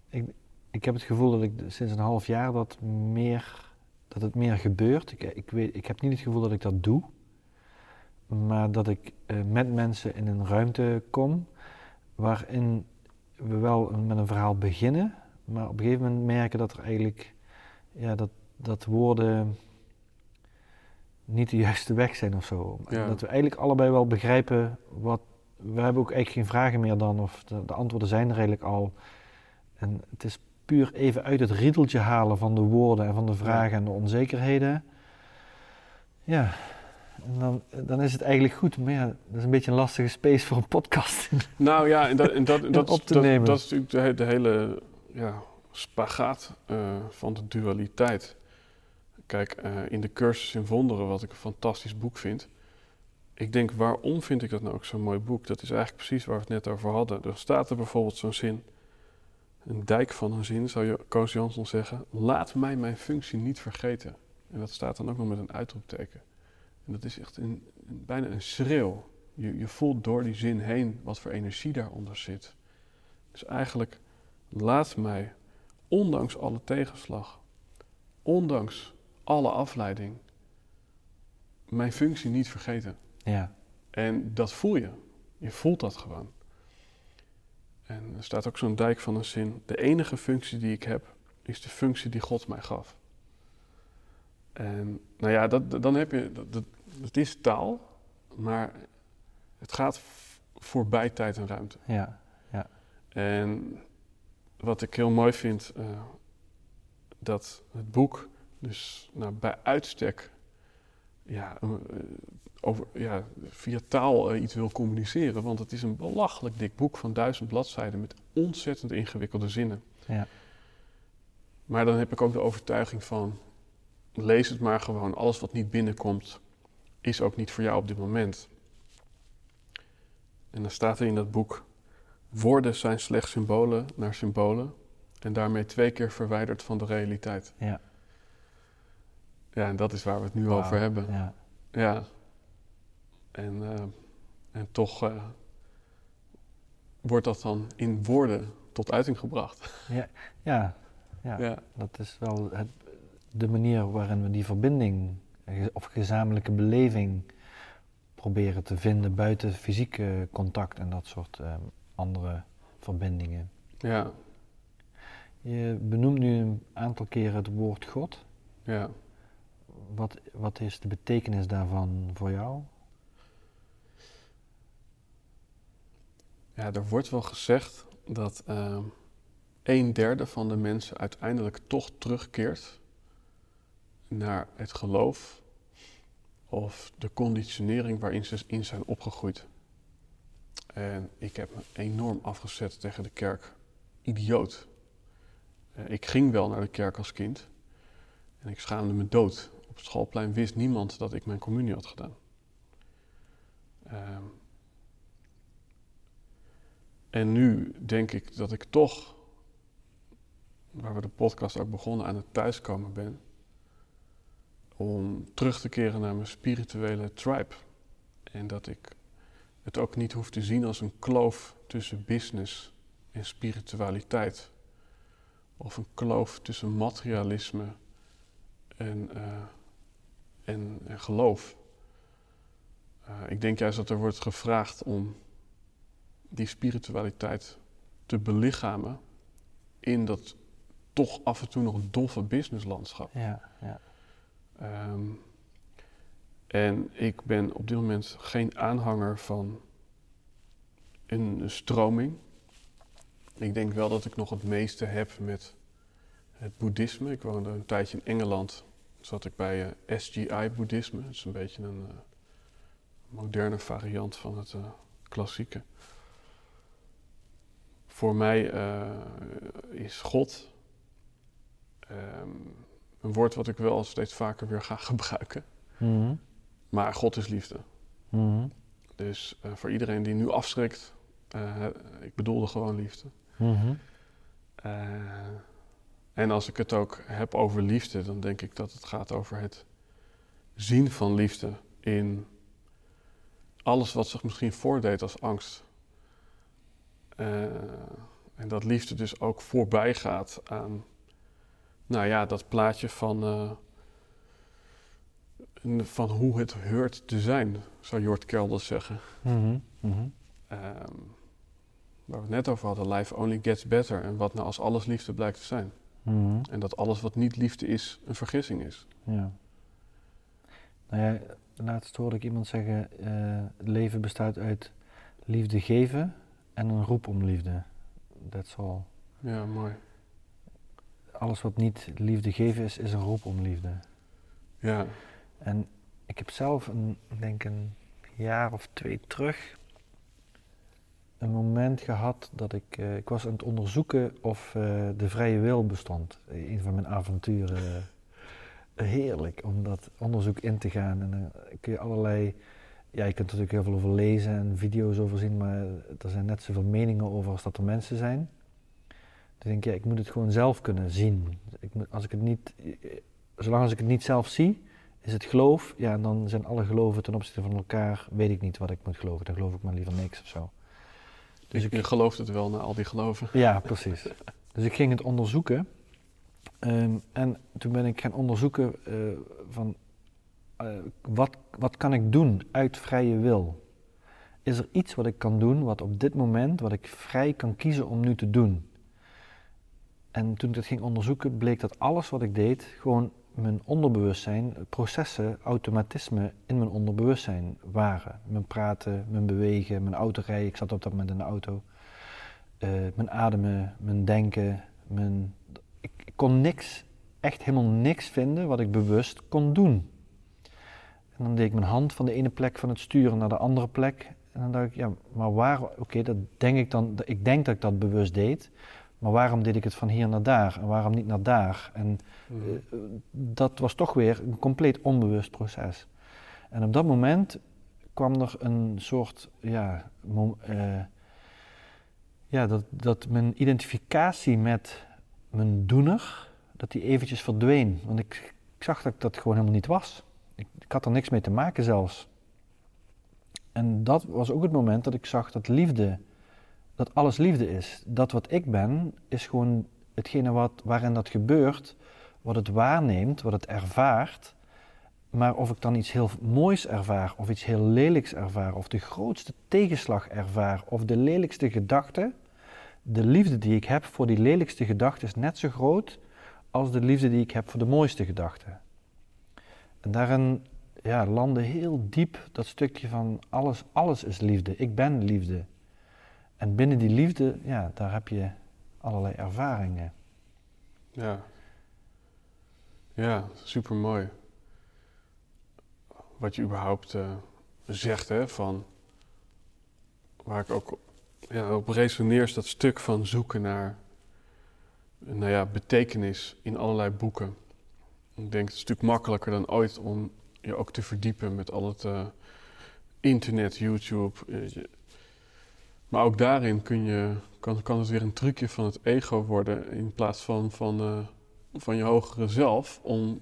ik, ik heb het gevoel dat ik sinds een half jaar dat, meer, dat het meer gebeurt. Ik, ik, weet, ik heb niet het gevoel dat ik dat doe, maar dat ik uh, met mensen in een ruimte kom waarin we wel met een verhaal beginnen, maar op een gegeven moment merken dat er eigenlijk ja, dat, dat woorden niet de juiste weg zijn of zo. Ja. Dat we eigenlijk allebei wel begrijpen wat. We hebben ook eigenlijk geen vragen meer dan, of de, de, antwoorden zijn er eigenlijk al. En het is puur even uit het riedeltje halen van de woorden en van de vragen ja. en de onzekerheden. Ja, en dan, dan is het eigenlijk goed. Maar ja, dat is een beetje een lastige space voor een podcast. Nou ja, en dat, en dat, en dat, op te dat, nemen. dat is natuurlijk de, de hele ja, spagaat uh, van de dualiteit. Kijk, uh, in de cursus in wonderen, wat ik een fantastisch boek vind. Ik denk, waarom vind ik dat nou ook zo'n mooi boek? Dat is eigenlijk precies waar we het net over hadden. Er staat er bijvoorbeeld zo'n zin, een dijk van een zin, zou je Koos Jansson zeggen. Laat mij mijn functie niet vergeten. En dat staat dan ook nog met een uitroepteken. En dat is echt een, een, bijna een schreeuw. Je, je voelt door die zin heen wat voor energie daaronder zit. Dus eigenlijk, laat mij, ondanks alle tegenslag, ondanks alle afleiding, mijn functie niet vergeten. Ja. En dat voel je. Je voelt dat gewoon. En er staat ook zo'n dijk van een zin. De enige functie die ik heb, is de functie die God mij gaf. En nou ja, dat, dan heb je, dat, dat, het is taal, maar het gaat voorbij tijd en ruimte. Ja, ja. En wat ik heel mooi vind, uh, dat het boek dus nou, bij uitstek ja, uh, over, ja, via taal uh, iets wil communiceren. Want het is een belachelijk dik boek van duizend bladzijden met ontzettend ingewikkelde zinnen. Ja. Maar dan heb ik ook de overtuiging van, lees het maar gewoon. Alles wat niet binnenkomt, is ook niet voor jou op dit moment. En dan staat er in dat boek: woorden zijn slechts symbolen naar symbolen. En daarmee twee keer verwijderd van de realiteit. Ja. Ja, en dat is waar we het nu over hebben. Ja. Ja. En, eh, en toch eh, wordt dat dan in woorden tot uiting gebracht. Ja, ja, ja, Ja, dat is wel het, de manier waarin we die verbinding of gezamenlijke beleving proberen te vinden buiten fysieke contact en dat soort eh, andere verbindingen. ja, Je benoemt nu een aantal keren het woord God. ja. Wat, wat is de betekenis daarvan voor jou? Ja, er wordt wel gezegd dat ehm, een derde van de mensen uiteindelijk toch terugkeert naar het geloof of de conditionering waarin ze in zijn opgegroeid. En ik heb me enorm afgezet tegen de kerk. Idioot. Eh, ik ging wel naar de kerk als kind en ik schaamde me dood. Op het schoolplein wist niemand dat ik mijn communie had gedaan. Ehm, en nu denk ik dat ik toch, waar we de podcast ook begonnen, aan het thuiskomen ben. Om terug te keren naar mijn spirituele tribe. En dat ik het ook niet hoef te zien als een kloof tussen business en spiritualiteit. Of een kloof tussen materialisme en, eh, en, geloof. Eh, ik denk juist dat er wordt gevraagd om die spiritualiteit te belichamen in dat toch af en toe nog doffe businesslandschap. Ja, ja. Ehm, en ik ben op dit moment geen aanhanger van een stroming. Ik denk wel dat ik nog het meeste heb met het boeddhisme. Ik woonde een tijdje in Engeland. Zat ik bij eh, SGI-boeddhisme. Dat is een beetje een eh, moderne variant van het eh, klassieke. Voor mij is God ehm, een woord wat ik wel steeds vaker weer ga gebruiken. Mhm. Maar God is liefde. Mhm. Dus eh, voor iedereen die nu afschrikt, eh, ik bedoelde gewoon liefde. Mhm. Eh, en als ik het ook heb over liefde, dan denk ik dat het gaat over het zien van liefde in alles wat zich misschien voordeed als angst. En dat liefde dus ook voorbij gaat aan, nou ja, dat plaatje van, eh, van hoe het hoort te zijn, zou Jort Kelder zeggen. Mhm. Mhm. Ehm, waar we het net over hadden, life only gets better. En wat nou als alles liefde blijkt te zijn. Mhm. En dat alles wat niet liefde is, een vergissing is. Ja. Nou ja, laatst hoorde ik iemand zeggen, eh, het leven bestaat uit liefde geven en een roep om liefde. That's all. Ja, mooi. Alles wat niet liefde geven is, is een roep om liefde. Ja, En ik heb zelf, een, denk een jaar of twee terug, een moment gehad dat ik, eh, ik was aan het onderzoeken of eh, de vrije wil bestond. Eh, Een van mijn avonturen. Heerlijk om dat onderzoek in te gaan. En dan kun je allerlei, ja je kunt er natuurlijk heel veel over lezen en video's over zien, maar er zijn net zoveel meningen over als dat er mensen zijn. Dus ik denk, ja, ik moet het gewoon zelf kunnen zien. Ik moet, als ik het niet, zolang als ik het niet zelf zie, is het geloof, ja, en dan zijn alle geloven ten opzichte van elkaar, weet ik niet wat ik moet geloven. Dan geloof ik maar liever niks of zo. dus ik- ik geloof het wel na al die geloven. Ja, precies. Dus ik ging het onderzoeken. Ehm, en toen ben ik gaan onderzoeken eh, van eh, wat, wat kan ik doen uit vrije wil? Is er iets wat ik kan doen wat op dit moment, wat ik vrij kan kiezen om nu te doen? En toen ik dat ging onderzoeken, bleek dat alles wat ik deed, gewoon mijn onderbewustzijn, processen, automatismen in mijn onderbewustzijn waren. Mijn praten, mijn bewegen, mijn autorijden. Ik zat op dat moment in de auto. Eh, mijn ademen, mijn denken, mijn... Ik, kon niks, echt helemaal niks vinden wat ik bewust kon doen. En dan deed ik mijn hand van de ene plek van het sturen naar de andere plek. En dan dacht ik, ja, maar waar... Oké, dat denk ik dan... Ik denk dat ik dat bewust deed. Maar waarom deed ik het van hier naar daar? En waarom niet naar daar? En Mhm. eh, dat was toch weer een compleet onbewust proces. En op dat moment kwam er een soort, ja, eh, ja dat, dat mijn identificatie met mijn doener, dat die eventjes verdween. Want ik, ik zag dat ik dat gewoon helemaal niet was. Ik, ik had er niks mee te maken zelfs. En dat was ook het moment dat ik zag dat liefde, dat alles liefde is. Dat wat ik ben, is gewoon hetgene wat, waarin dat gebeurt, wat het waarneemt, wat het ervaart. Maar of ik dan iets heel moois ervaar, of iets heel lelijks ervaar, of de grootste tegenslag ervaar, of de lelijkste gedachte, de liefde die ik heb voor die lelijkste gedachte is net zo groot als de liefde die ik heb voor de mooiste gedachte. En daarin ja, landde heel diep dat stukje van alles, alles is liefde. Ik ben liefde. En binnen die liefde, ja, daar heb je allerlei ervaringen. Ja. Ja, super mooi. Wat je überhaupt uh, zegt, hè, van waar ik ook ja, op resoneer is dat stuk van zoeken naar nou ja, betekenis in allerlei boeken. Ik denk het is natuurlijk makkelijker dan ooit om je ook te verdiepen met al het uh, internet, YouTube. Maar ook daarin kun je, kan, kan het weer een trucje van het ego worden in plaats van van, uh, van je hogere zelf om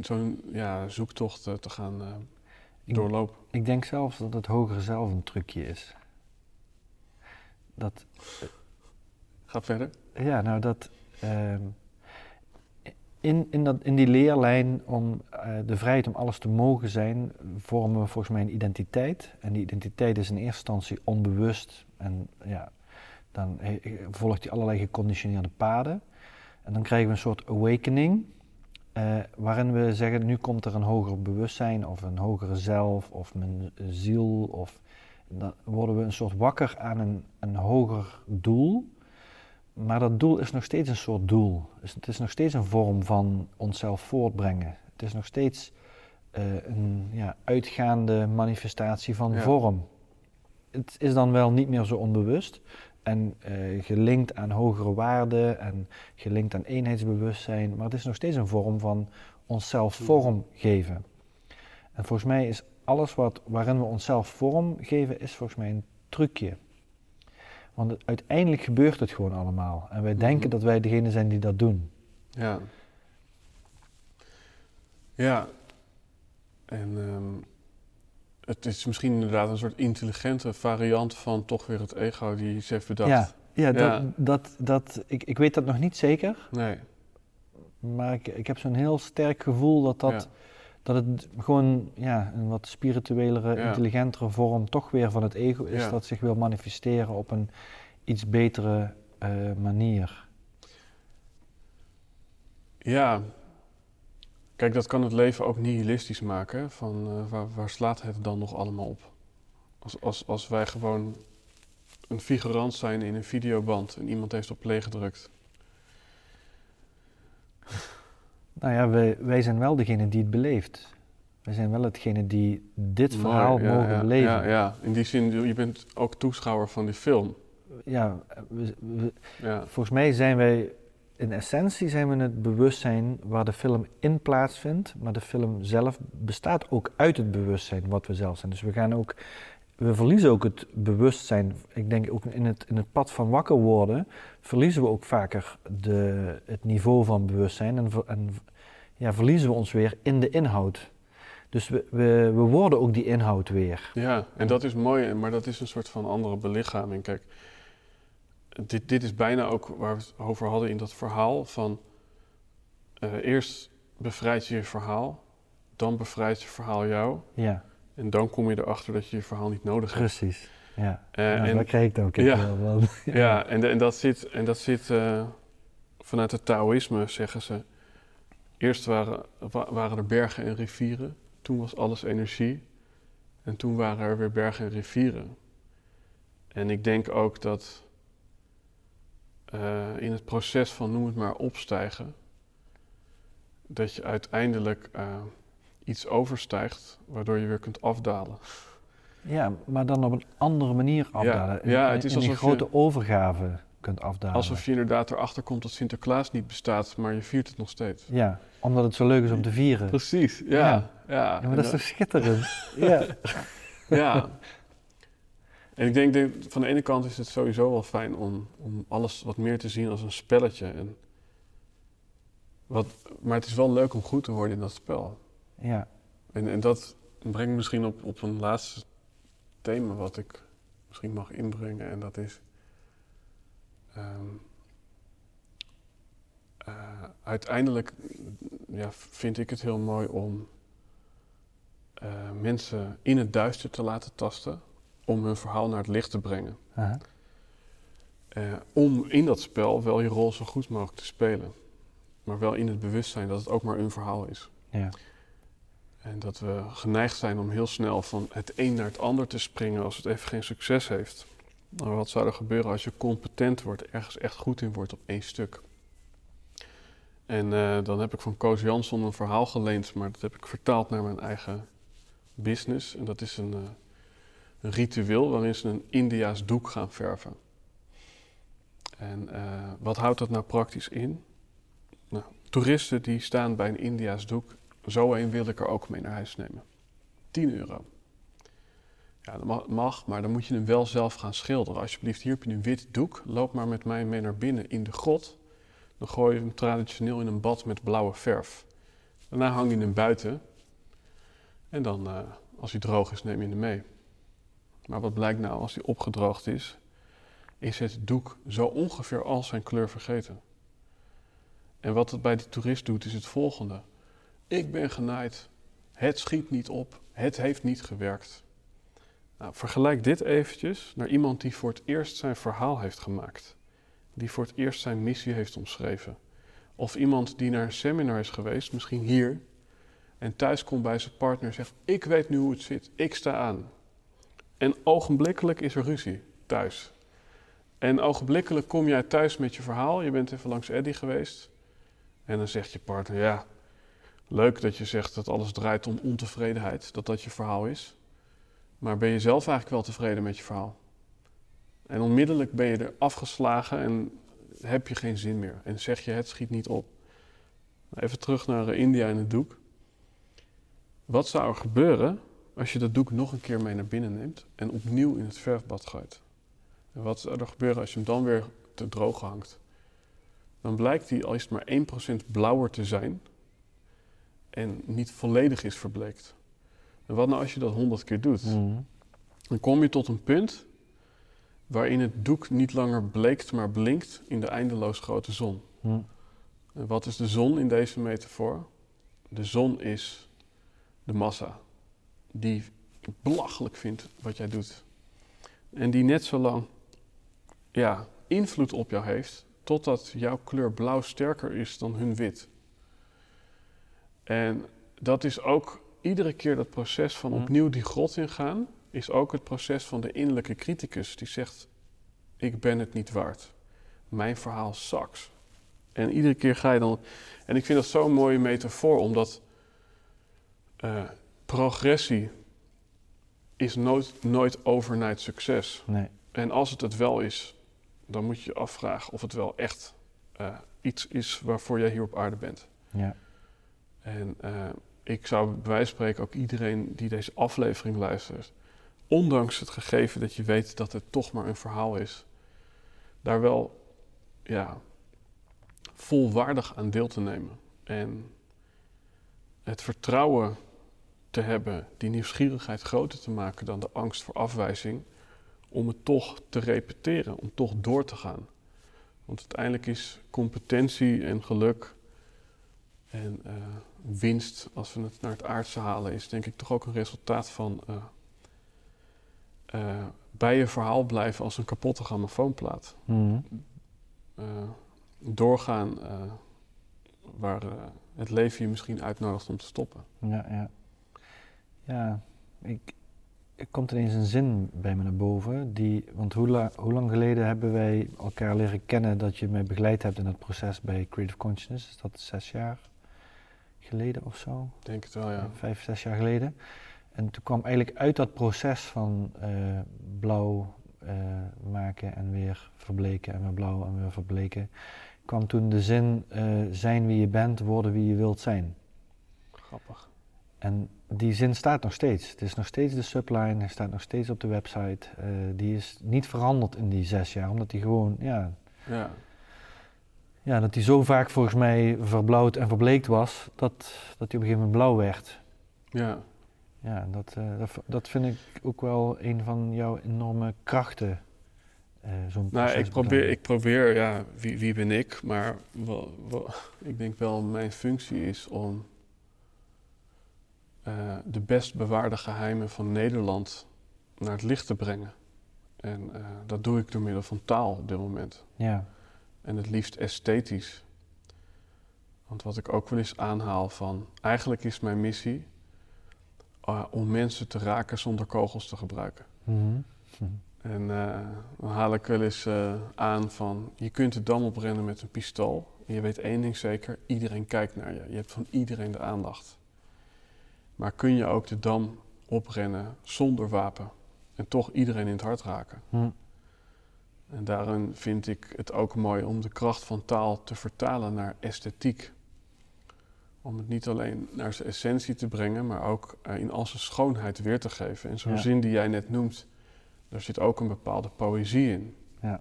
zo'n ja, zoektocht uh, te gaan doorlopen. Ik, ik denk zelfs dat het hogere zelf een trucje is. Dat, Ga verder. Ja, nou dat. Uh, in, in, dat, in die leerlijn om de vrijheid om alles te mogen zijn, vormen we volgens mij een identiteit. En die identiteit is in eerste instantie onbewust. En ja, dan volgt die allerlei geconditioneerde paden. En dan krijgen we een soort awakening. Uh, waarin we zeggen, nu komt er een hoger bewustzijn of een hogere zelf of mijn ziel of dan worden we een soort wakker aan een, een hoger doel. Maar dat doel is nog steeds een soort doel. Dus het is nog steeds een vorm van onszelf voortbrengen. Het is nog steeds uh, een ja, uitgaande manifestatie van vorm. Het is dan wel niet meer zo onbewust en uh, gelinkt aan hogere waarden en gelinkt aan eenheidsbewustzijn, maar het is nog steeds een vorm van onszelf vorm geven. En volgens mij is alles wat, waarin we onszelf vorm geven, is volgens mij een trucje. Want uiteindelijk gebeurt het gewoon allemaal. En wij mhm. denken dat wij degene zijn die dat doen. Ja. Ja. En um, het is misschien inderdaad een soort intelligente variant van toch weer het ego die iets heeft bedacht. Ja, ja, Dat, dat, dat, ik, ik weet dat nog niet zeker. Nee. Maar ik, ik heb zo'n heel sterk gevoel dat dat dat het gewoon ja, een wat spirituelere, intelligentere vorm toch weer van het ego is, dat zich wil manifesteren op een iets betere uh, manier. Ja, kijk, dat kan het leven ook nihilistisch maken. Van uh, waar, waar, slaat het dan nog allemaal op? Als, als, als wij gewoon een figurant zijn in een videoband en iemand heeft op play gedrukt. Nou ja, wij, wij zijn wel degene die het beleeft. Wij zijn wel hetgene die dit verhaal mogen beleven. Ja, ja, in die zin, je bent ook toeschouwer van die film. Ja, ja, volgens mij zijn wij, in essentie zijn we het bewustzijn waar de film in plaatsvindt. Maar de film zelf bestaat ook uit het bewustzijn wat we zelf zijn. Dus we gaan ook we verliezen ook het bewustzijn. Ik denk ook in het, in het pad van wakker worden, verliezen we ook vaker de, het niveau van bewustzijn en, en ja, verliezen we ons weer in de inhoud. Dus we, we, we worden ook die inhoud weer. Ja, en dat is mooi, maar dat is een soort van andere belichaming. Kijk, dit, dit is bijna ook waar we het over hadden in dat verhaal van uh, eerst bevrijd je je verhaal, dan bevrijdt je verhaal jou. Ja. En dan kom je erachter dat je je verhaal niet nodig hebt. Precies, ja. Uh, en, dat kreeg ik ook. Ja, wel. ja. en, en dat zit, en dat zit uh, vanuit het Taoïsme, zeggen ze. Eerst waren, waren er bergen en rivieren, toen was alles energie. En toen waren er weer bergen en rivieren. En ik denk ook dat uh, in het proces van noem het maar opstijgen, dat je uiteindelijk iets overstijgt, waardoor je weer kunt afdalen. Ja, maar dan op een andere manier afdalen. Ja, ja het is alsof een grote overgave kunt afdalen. Alsof je inderdaad erachter komt dat Sinterklaas niet bestaat, maar je viert het nog steeds. Ja, omdat het zo leuk is om te vieren. Precies, ja. Ja, ja. maar dat is toch schitterend? ja. ja. En ik denk, van de ene kant is het sowieso wel fijn om, om alles wat meer te zien als een spelletje. En wat, maar het is wel leuk om goed te worden in dat spel. Ja. En, en dat brengt misschien op, op een laatste thema wat ik misschien mag inbrengen. En dat is. ehm, eh, uiteindelijk ja, vind ik het heel mooi om eh, mensen in het duister te laten tasten. Om hun verhaal naar het licht te brengen. Eh, om in dat spel wel je rol zo goed mogelijk te spelen. Maar wel in het bewustzijn dat het ook maar een verhaal is. Ja. En dat we geneigd zijn om heel snel van het een naar het ander te springen als het even geen succes heeft. Maar wat zou er gebeuren als je competent wordt, ergens echt goed in wordt op één stuk? En eh, dan heb ik van Koos Jansson een verhaal geleend, maar dat heb ik vertaald naar mijn eigen business. En dat is een, eh, een ritueel waarin ze een Indiaas doek gaan verven. En eh, wat houdt dat nou praktisch in? Nou, toeristen die staan bij een Indiaas doek zo een wil ik er ook mee naar huis nemen. 10 euro. Ja, dat mag, maar dan moet je hem wel zelf gaan schilderen. Alsjeblieft, hier heb je een wit doek. Loop maar met mij mee naar binnen in de grot. Dan gooi je hem traditioneel in een bad met blauwe verf. Daarna hang je hem buiten. En dan, eh, als hij droog is, neem je hem mee. Maar wat blijkt nou als hij opgedroogd is? Is het doek zo ongeveer al zijn kleur vergeten. En wat het bij die toerist doet, is het volgende. Ik ben genaaid. Het schiet niet op. Het heeft niet gewerkt. Nou, vergelijk dit eventjes naar iemand die voor het eerst zijn verhaal heeft gemaakt. Die voor het eerst zijn missie heeft omschreven. Of iemand die naar een seminar is geweest, misschien hier, en thuis komt bij zijn partner en zegt: Ik weet nu hoe het zit, ik sta aan. En ogenblikkelijk is er ruzie thuis. En ogenblikkelijk kom jij thuis met je verhaal, je bent even langs Eddie geweest. En dan zegt je partner: Ja, Leuk dat je zegt dat alles draait om ontevredenheid, dat dat je verhaal is. Maar ben je zelf eigenlijk wel tevreden met je verhaal? En onmiddellijk ben je er afgeslagen en heb je geen zin meer. En zeg je het schiet niet op. Even terug naar eh, India en het doek. Wat zou er gebeuren als je dat doek nog een keer mee naar binnen neemt en opnieuw in het verfbad gooit? En wat zou er gebeuren als je hem dan weer te droog hangt? Dan blijkt hij, al is het maar 1% blauwer te zijn, en niet volledig is verbleekt. En wat nou als je dat honderd keer doet? Mhm. Dan kom je tot een punt waarin het doek niet langer bleekt, maar blinkt in de eindeloos grote zon. Mhm. En wat is de zon in deze metafoor? De zon is de massa die belachelijk vindt wat jij doet. En die net zo lang ja, invloed op jou heeft, totdat jouw kleur blauw sterker is dan hun wit. En dat is ook iedere keer dat proces van Mhm. opnieuw die grot ingaan, is ook het proces van de innerlijke criticus die zegt: Ik ben het niet waard. Mijn verhaal sucks. En iedere keer ga je dan. En ik vind dat zo'n mooie metafoor, omdat eh, progressie is nooit, nooit overnight succes. Nee. En als het het wel is, dan moet je je afvragen of het wel echt eh, iets is waarvoor jij hier op aarde bent. Ja. En eh, ik zou bij wijze van spreken ook iedereen die deze aflevering luistert, ondanks het gegeven dat je weet dat het toch maar een verhaal is, daar wel ja, volwaardig aan deel te nemen. En het vertrouwen te hebben, die nieuwsgierigheid groter te maken dan de angst voor afwijzing, om het toch te repeteren, om toch door te gaan. Want uiteindelijk is competentie en geluk en eh, winst, als we het naar het aardse halen, is denk ik toch ook een resultaat van eh, eh, bij je verhaal blijven als een kapotte grammofoonplaat. Eh, doorgaan waar het leven je misschien uitnodigt om te stoppen. Ja, ja. Ja, ik, er komt ineens een zin bij me naar boven. Die, want hoe, la- hoe lang geleden hebben wij elkaar leren kennen dat je mij begeleid hebt in het proces bij Creative Consciousness? Is dat zes jaar geleden of zo? Ik denk het wel, ja. Vijf, zes jaar geleden. En toen kwam eigenlijk uit dat proces van eh, blauw eh, maken en weer verbleken en weer blauw en weer verbleken, kwam toen de zin eh, zijn wie je bent, worden wie je wilt zijn. Grappig. En die zin staat nog steeds. Het is nog steeds de subline, hij staat nog steeds op de website. Eh, die is niet veranderd in die zes jaar, omdat die gewoon, ja, Ja, ja, dat hij zo vaak volgens mij verblauwd en verbleekt was, dat, dat hij op een gegeven moment blauw werd. Ja, Ja, dat, eh, dat, dat vind ik ook wel een van jouw enorme krachten. eh, zo'n nou, ik probeer, ik probeer, ja, wie, wie ben ik? Maar wel, wel- ik denk wel, mijn functie is om eh, de best bewaarde geheimen van Nederland naar het licht te brengen. En eh, dat doe ik door middel van taal op dit moment. Ja, En het liefst esthetisch. Want wat ik ook wel eens aanhaal van, eigenlijk is mijn missie eh, om mensen te raken zonder kogels te gebruiken. Mhm. En dan haal ik wel eens aan van, je kunt de dam oprennen met een pistool. En je weet één ding zeker, iedereen kijkt naar je. Je hebt van iedereen de aandacht. Maar kun je ook de dam oprennen zonder wapen en toch iedereen in het hart raken? Hm. En daarin vind ik het ook mooi om de kracht van taal te vertalen naar esthetiek. Om het niet alleen naar zijn essentie te brengen, maar ook eh, in al zijn schoonheid weer te geven. En zo'n Ja. zin die jij net noemt, daar zit ook een bepaalde poëzie in. Ja.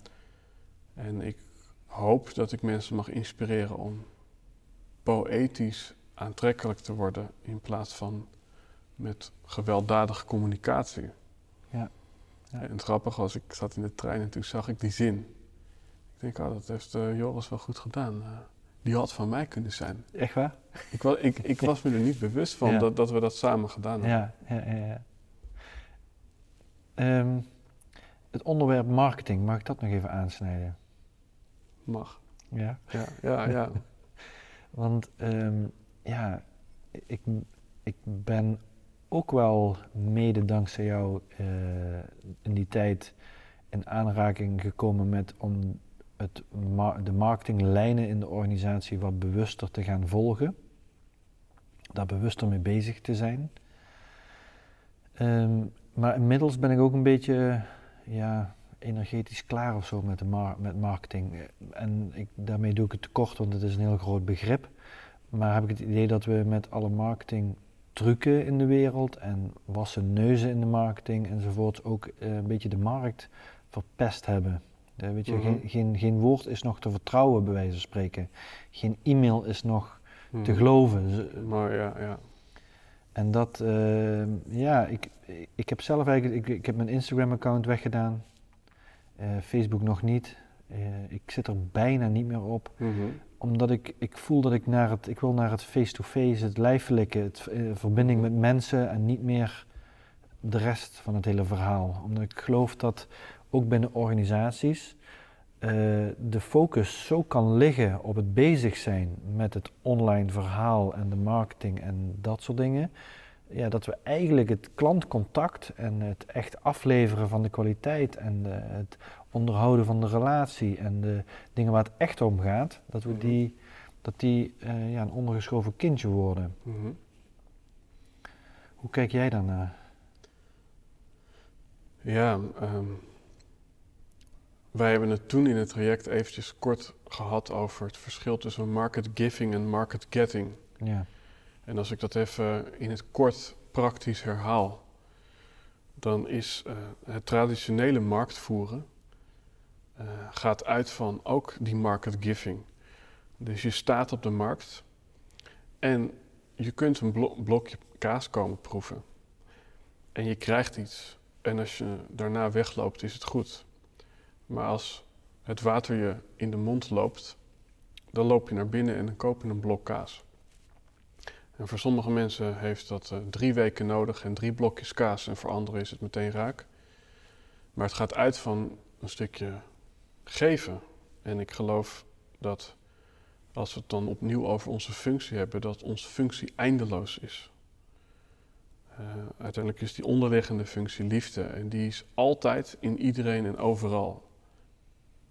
En ik hoop dat ik mensen mag inspireren om poëtisch aantrekkelijk te worden in plaats van met gewelddadige communicatie. Ja. Ja. En het grappige was, ik zat in de trein en toen zag ik die zin. Ik denk, oh, dat heeft eh, Joris wel goed gedaan. Eh, die had van mij kunnen zijn. Echt waar? Ik, wa ik, ik was me er niet bewust van Ja. dat, dat we dat samen gedaan hebben. Ja, ja, ja. ja. Ehm, het onderwerp marketing, mag ik dat nog even aansnijden? Mag. Ja. Ja, ja, ja. Want ehm, ja, ik, ik ben ook wel mede dankzij jou eh, in die tijd in aanraking gekomen met om het de marketinglijnen in de organisatie wat bewuster te gaan volgen. Daar bewuster mee bezig te zijn. Ehm, maar inmiddels ben ik ook een beetje ja, energetisch klaar of zo met, de met marketing. En ik, daarmee doe ik het tekort, want het is een heel groot begrip. Maar heb ik het idee dat we met alle marketing trucken in de wereld en wassen neuzen in de marketing enzovoort ook eh, een beetje de markt verpest hebben. Eh, weet je, Mhm. geen, geen, geen woord is nog te vertrouwen, bij wijze van spreken. Geen e-mail is nog te Mhm. geloven. Maar ja, ja. En dat, eh, ja, ik, ik heb zelf eigenlijk, ik, ik heb mijn Instagram-account weggedaan. Eh, Facebook nog niet. Eh, ik zit er bijna niet meer op Mhm. omdat ik, ik voel dat ik naar het, ik wil naar het face-to-face, het lijfelijke, het eh, verbinding met mensen en niet meer de rest van het hele verhaal. Omdat ik geloof dat ook binnen organisaties eh, de focus zo kan liggen op het bezig zijn met het online verhaal en de marketing en dat soort dingen. Ja, dat we eigenlijk het klantcontact en het echt afleveren van de kwaliteit en de- het onderhouden van de relatie en de dingen waar het echt om gaat, dat we Mhm. die, dat die eh, ja, een ondergeschoven kindje worden. Mhm. Hoe kijk jij daarnaar? Ja, ehm, wij hebben het toen in het traject eventjes kort gehad over het verschil tussen market giving en market getting. Ja, En als ik dat even in het kort praktisch herhaal, dan is eh, het traditionele marktvoeren eh, gaat uit van ook die market giving. Dus je staat op de markt en je kunt een blo- blokje kaas komen proeven. En je krijgt iets. En als je daarna wegloopt, is het goed. Maar als het water je in de mond loopt, dan loop je naar binnen en dan koop je een blok kaas. En voor sommige mensen heeft dat eh, drie weken nodig en drie blokjes kaas. En voor anderen is het meteen raak. Maar het gaat uit van een stukje geven. En ik geloof dat als we het dan opnieuw over onze functie hebben, dat onze functie eindeloos is. Eh, uiteindelijk is die onderliggende functie liefde. En die is altijd in iedereen en overal.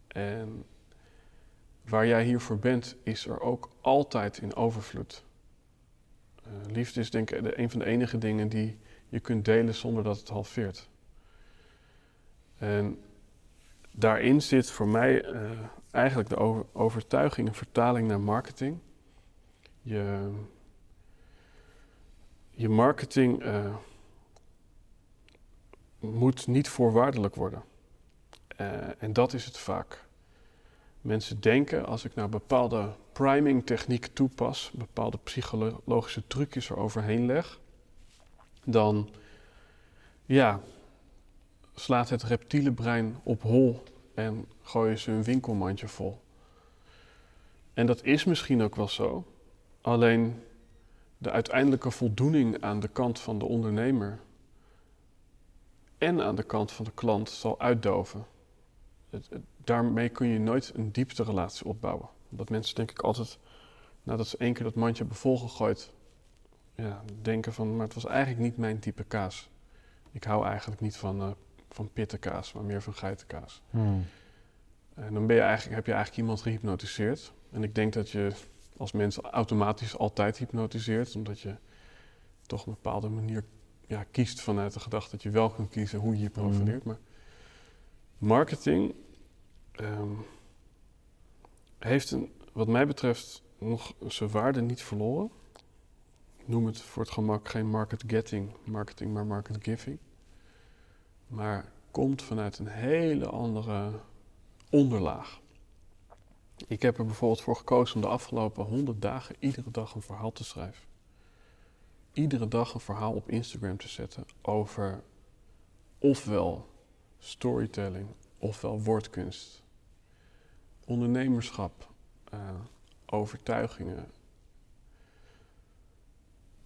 En waar jij hiervoor bent, is er ook altijd in overvloed. Eh, liefde is denk ik een van de enige dingen die je kunt delen zonder dat het halveert. En daarin zit voor mij eh, eigenlijk de over- overtuiging en vertaling naar marketing. Je, je marketing eh, moet niet voorwaardelijk worden. Eh, en dat is het vaak. Mensen denken, als ik nou bepaalde priming techniek toepas, bepaalde psychologische trucjes eroverheen leg, dan ja, slaat het reptiele brein op hol en gooien ze hun winkelmandje vol. En dat is misschien ook wel zo. Alleen de uiteindelijke voldoening aan de kant van de ondernemer en aan de kant van de klant zal uitdoven. Daarmee kun je nooit een diepte-relatie opbouwen. Omdat mensen denk ik altijd, nadat ze één keer dat mandje hebben volgegooid, ja, denken van, maar het was eigenlijk niet mijn type kaas. Ik hou eigenlijk niet van, uh, van pittenkaas, maar meer van geitenkaas. Hmm. En dan ben je eigenlijk, heb je eigenlijk iemand gehypnotiseerd. En ik denk dat je als mens automatisch altijd hypnotiseert, omdat je toch op een bepaalde manier ja, kiest vanuit de gedachte dat je wel kunt kiezen hoe je je profileert. Maar marketing ehm, heeft een, wat mij betreft nog zijn waarde niet verloren. Ik noem het voor het gemak geen market getting marketing, maar market giving. Maar komt vanuit een hele andere onderlaag. Ik heb er bijvoorbeeld voor gekozen om de afgelopen 100 dagen iedere dag een verhaal te schrijven. Iedere dag een verhaal op Instagram te zetten over ofwel storytelling ofwel woordkunst, ondernemerschap, uh, overtuigingen.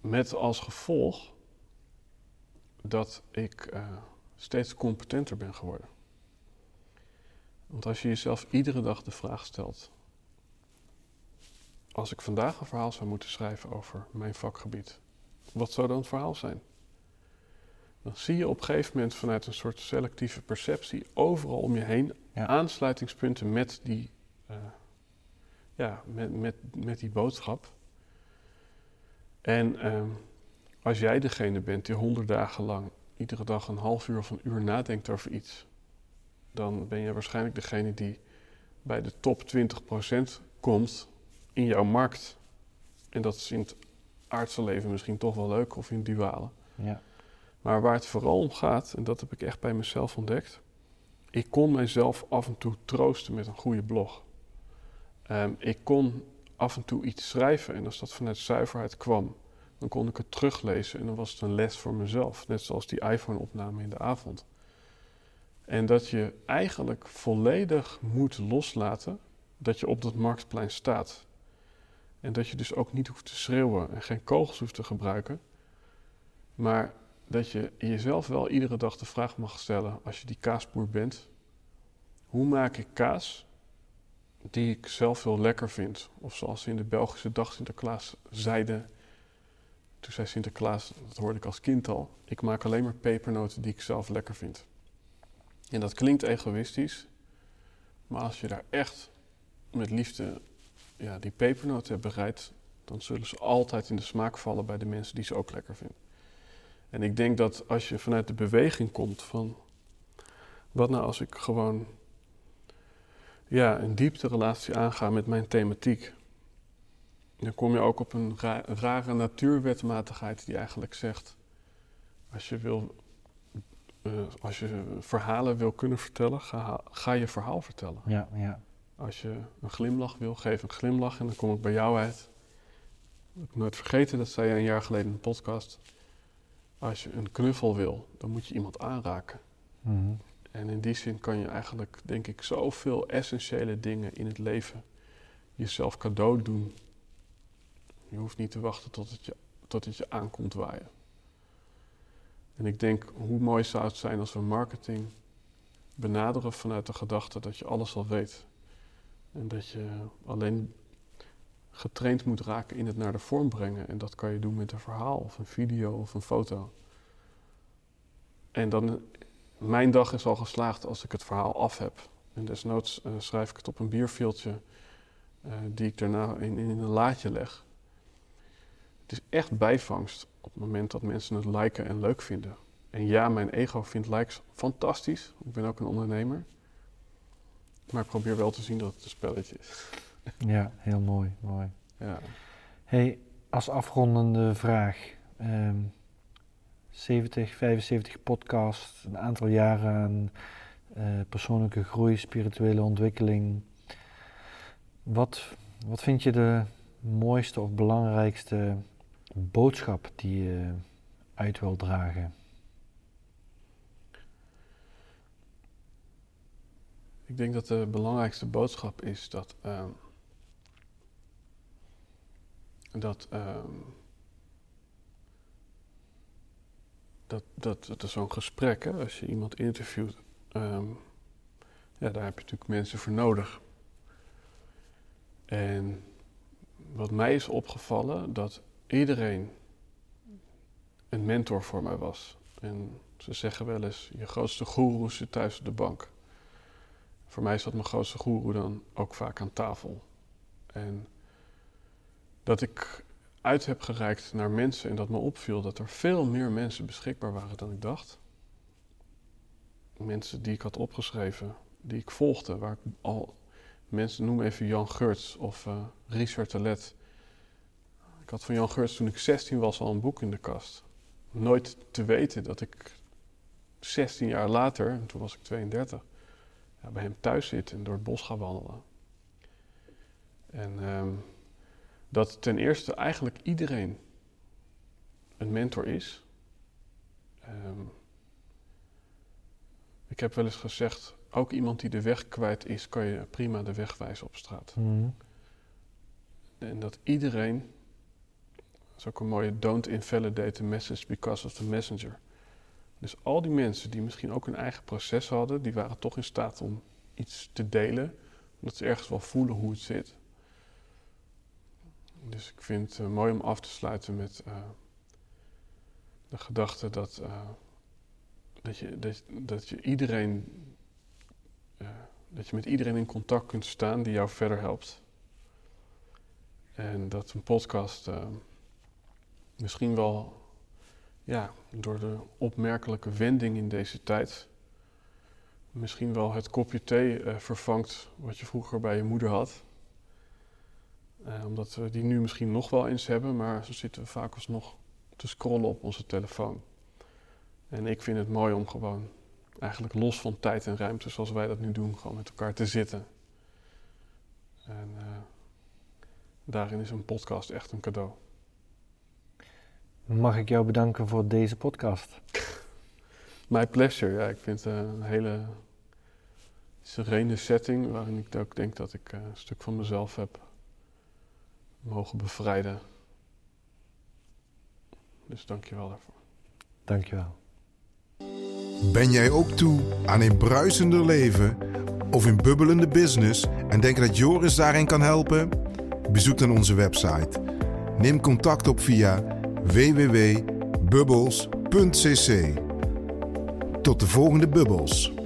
Met als gevolg dat ik uh, steeds competenter ben geworden. Want als je jezelf iedere dag de vraag stelt: als ik vandaag een verhaal zou moeten schrijven over mijn vakgebied, wat zou dan het verhaal zijn? Dan zie je op een gegeven moment vanuit een soort selectieve perceptie overal om je heen aansluitingspunten met die, uh, ja, met, met, met die boodschap. En uh, als jij degene bent die honderd dagen lang iedere dag een half uur of een uur nadenkt over iets, dan ben je waarschijnlijk degene die bij de top 20% komt in jouw markt. En dat is in het aardse leven misschien toch wel leuk of in dualen. Ja. Maar waar het vooral om gaat, en dat heb ik echt bij mezelf ontdekt, ik kon mijzelf af en toe troosten met een goede blog. Um, ik kon af en toe iets schrijven en als dat vanuit zuiverheid kwam, dan kon ik het teruglezen en dan was het een les voor mezelf. Net zoals die iPhone-opname in de avond. En dat je eigenlijk volledig moet loslaten dat je op dat marktplein staat. En dat je dus ook niet hoeft te schreeuwen en geen kogels hoeft te gebruiken. Maar dat je jezelf wel iedere dag de vraag mag stellen, als je die kaasboer bent: hoe maak ik kaas die ik zelf heel lekker vind? Of zoals ze in de Belgische dag Sinterklaas zeiden. Toen zei Sinterklaas, dat hoorde ik als kind al: ik maak alleen maar pepernoten die ik zelf lekker vind. En dat klinkt egoïstisch, maar als je daar echt met liefde ja, die pepernoten hebt bereid, dan zullen ze altijd in de smaak vallen bij de mensen die ze ook lekker vinden. En ik denk dat als je vanuit de beweging komt van wat nou als ik gewoon ja, een diepte relatie aanga met mijn thematiek, dan kom je ook op een rare natuurwetmatigheid die eigenlijk zegt, als je, wil, uh, als je verhalen wil kunnen vertellen, ga, ga je verhaal vertellen. Ja, ja. Als je een glimlach wil, geef een glimlach en dan kom ik bij jou uit. Ik heb nooit vergeten, dat zei je een jaar geleden in een podcast. Als je een knuffel wil, dan moet je iemand aanraken. Mhm. En in die zin kan je eigenlijk, denk ik, zoveel essentiële dingen in het leven jezelf cadeau doen. Je hoeft niet te wachten tot het je, tot het je aankomt waaien. En ik denk, hoe mooi zou het zijn als we marketing benaderen vanuit de gedachte dat je alles al weet. En dat je alleen getraind moet raken in het naar de vorm brengen. En dat kan je doen met een verhaal of een video of een foto. En dan, mijn dag is al geslaagd als ik het verhaal af heb. En desnoods uh, schrijf ik het op een bierveeltje uh, die ik daarna in, in, een laadje leg. Het is echt bijvangst op het moment dat mensen het liken en leuk vinden. En ja, mijn ego vindt likes fantastisch. Ik ben ook een ondernemer. Maar ik probeer wel te zien dat het een spelletje is. Ja, heel mooi. mooi. Ja. Hey, als afrondende vraag. Um, 70, 75 podcast, een aantal jaren aan uh, persoonlijke groei, spirituele ontwikkeling. Wat, wat vind je de mooiste of belangrijkste boodschap die je uit wil dragen? Ik denk dat de belangrijkste boodschap is dat. ehm, dat. ehm, dat, dat, dat is zo'n gesprek, hè, als je iemand interviewt. ehm, ja, daar heb je natuurlijk mensen voor nodig. En wat mij is opgevallen, dat iedereen een mentor voor mij was. En ze zeggen wel eens, je grootste goeroe zit thuis op de bank. Voor mij zat mijn grootste goeroe dan ook vaak aan tafel. En dat ik uit heb gereikt naar mensen en dat me opviel dat er veel meer mensen beschikbaar waren dan ik dacht. Mensen die ik had opgeschreven, die ik volgde, waar ik al mensen noem even Jan Geurts of eh, Richard Telet. Ik had van Jan Geurts toen ik 16 was al een boek in de kast. Nooit te weten dat ik 16 jaar later, en toen was ik 32, ja, bij hem thuis zit en door het bos ga wandelen. En ehm, dat ten eerste eigenlijk iedereen een mentor is. Ehm, ik heb wel eens gezegd, ook iemand die de weg kwijt is, kan je prima de weg wijzen op straat. Mhm. En dat iedereen, dat is ook een mooie, don't invalidate the message because of the messenger. Dus al die mensen die misschien ook een eigen proces hadden, die waren toch in staat om iets te delen, omdat ze ergens wel voelen hoe het zit. Dus ik vind het eh, mooi om af te sluiten met eh, de gedachte dat, eh, dat, je, dat, dat je iedereen, dat je met iedereen in contact kunt staan die jou verder helpt. En dat een podcast misschien wel, ja, door de opmerkelijke wending in deze tijd, misschien wel het kopje thee eh, vervangt wat je vroeger bij je moeder had. Eh, omdat we die nu misschien nog wel eens hebben, maar zo zitten we vaak alsnog te scrollen op onze telefoon. En ik vind het mooi om gewoon, eigenlijk los van tijd en ruimte zoals wij dat nu doen, gewoon met elkaar te zitten. En eh, daarin is een podcast echt een cadeau. Mag ik jou bedanken voor deze podcast? My pleasure, ja. Ik vind het eh, een hele serene setting waarin ik ook denk dat ik eh, een stuk van mezelf heb mogen bevrijden. Dus dank je wel daarvoor. Dankjewel. Ben jij ook toe aan een bruisender leven of een bubbelende business en denk dat Joris daarin kan helpen? Bezoek dan onze website. Neem contact op via www.bubbles.cc. Tot de volgende bubbels.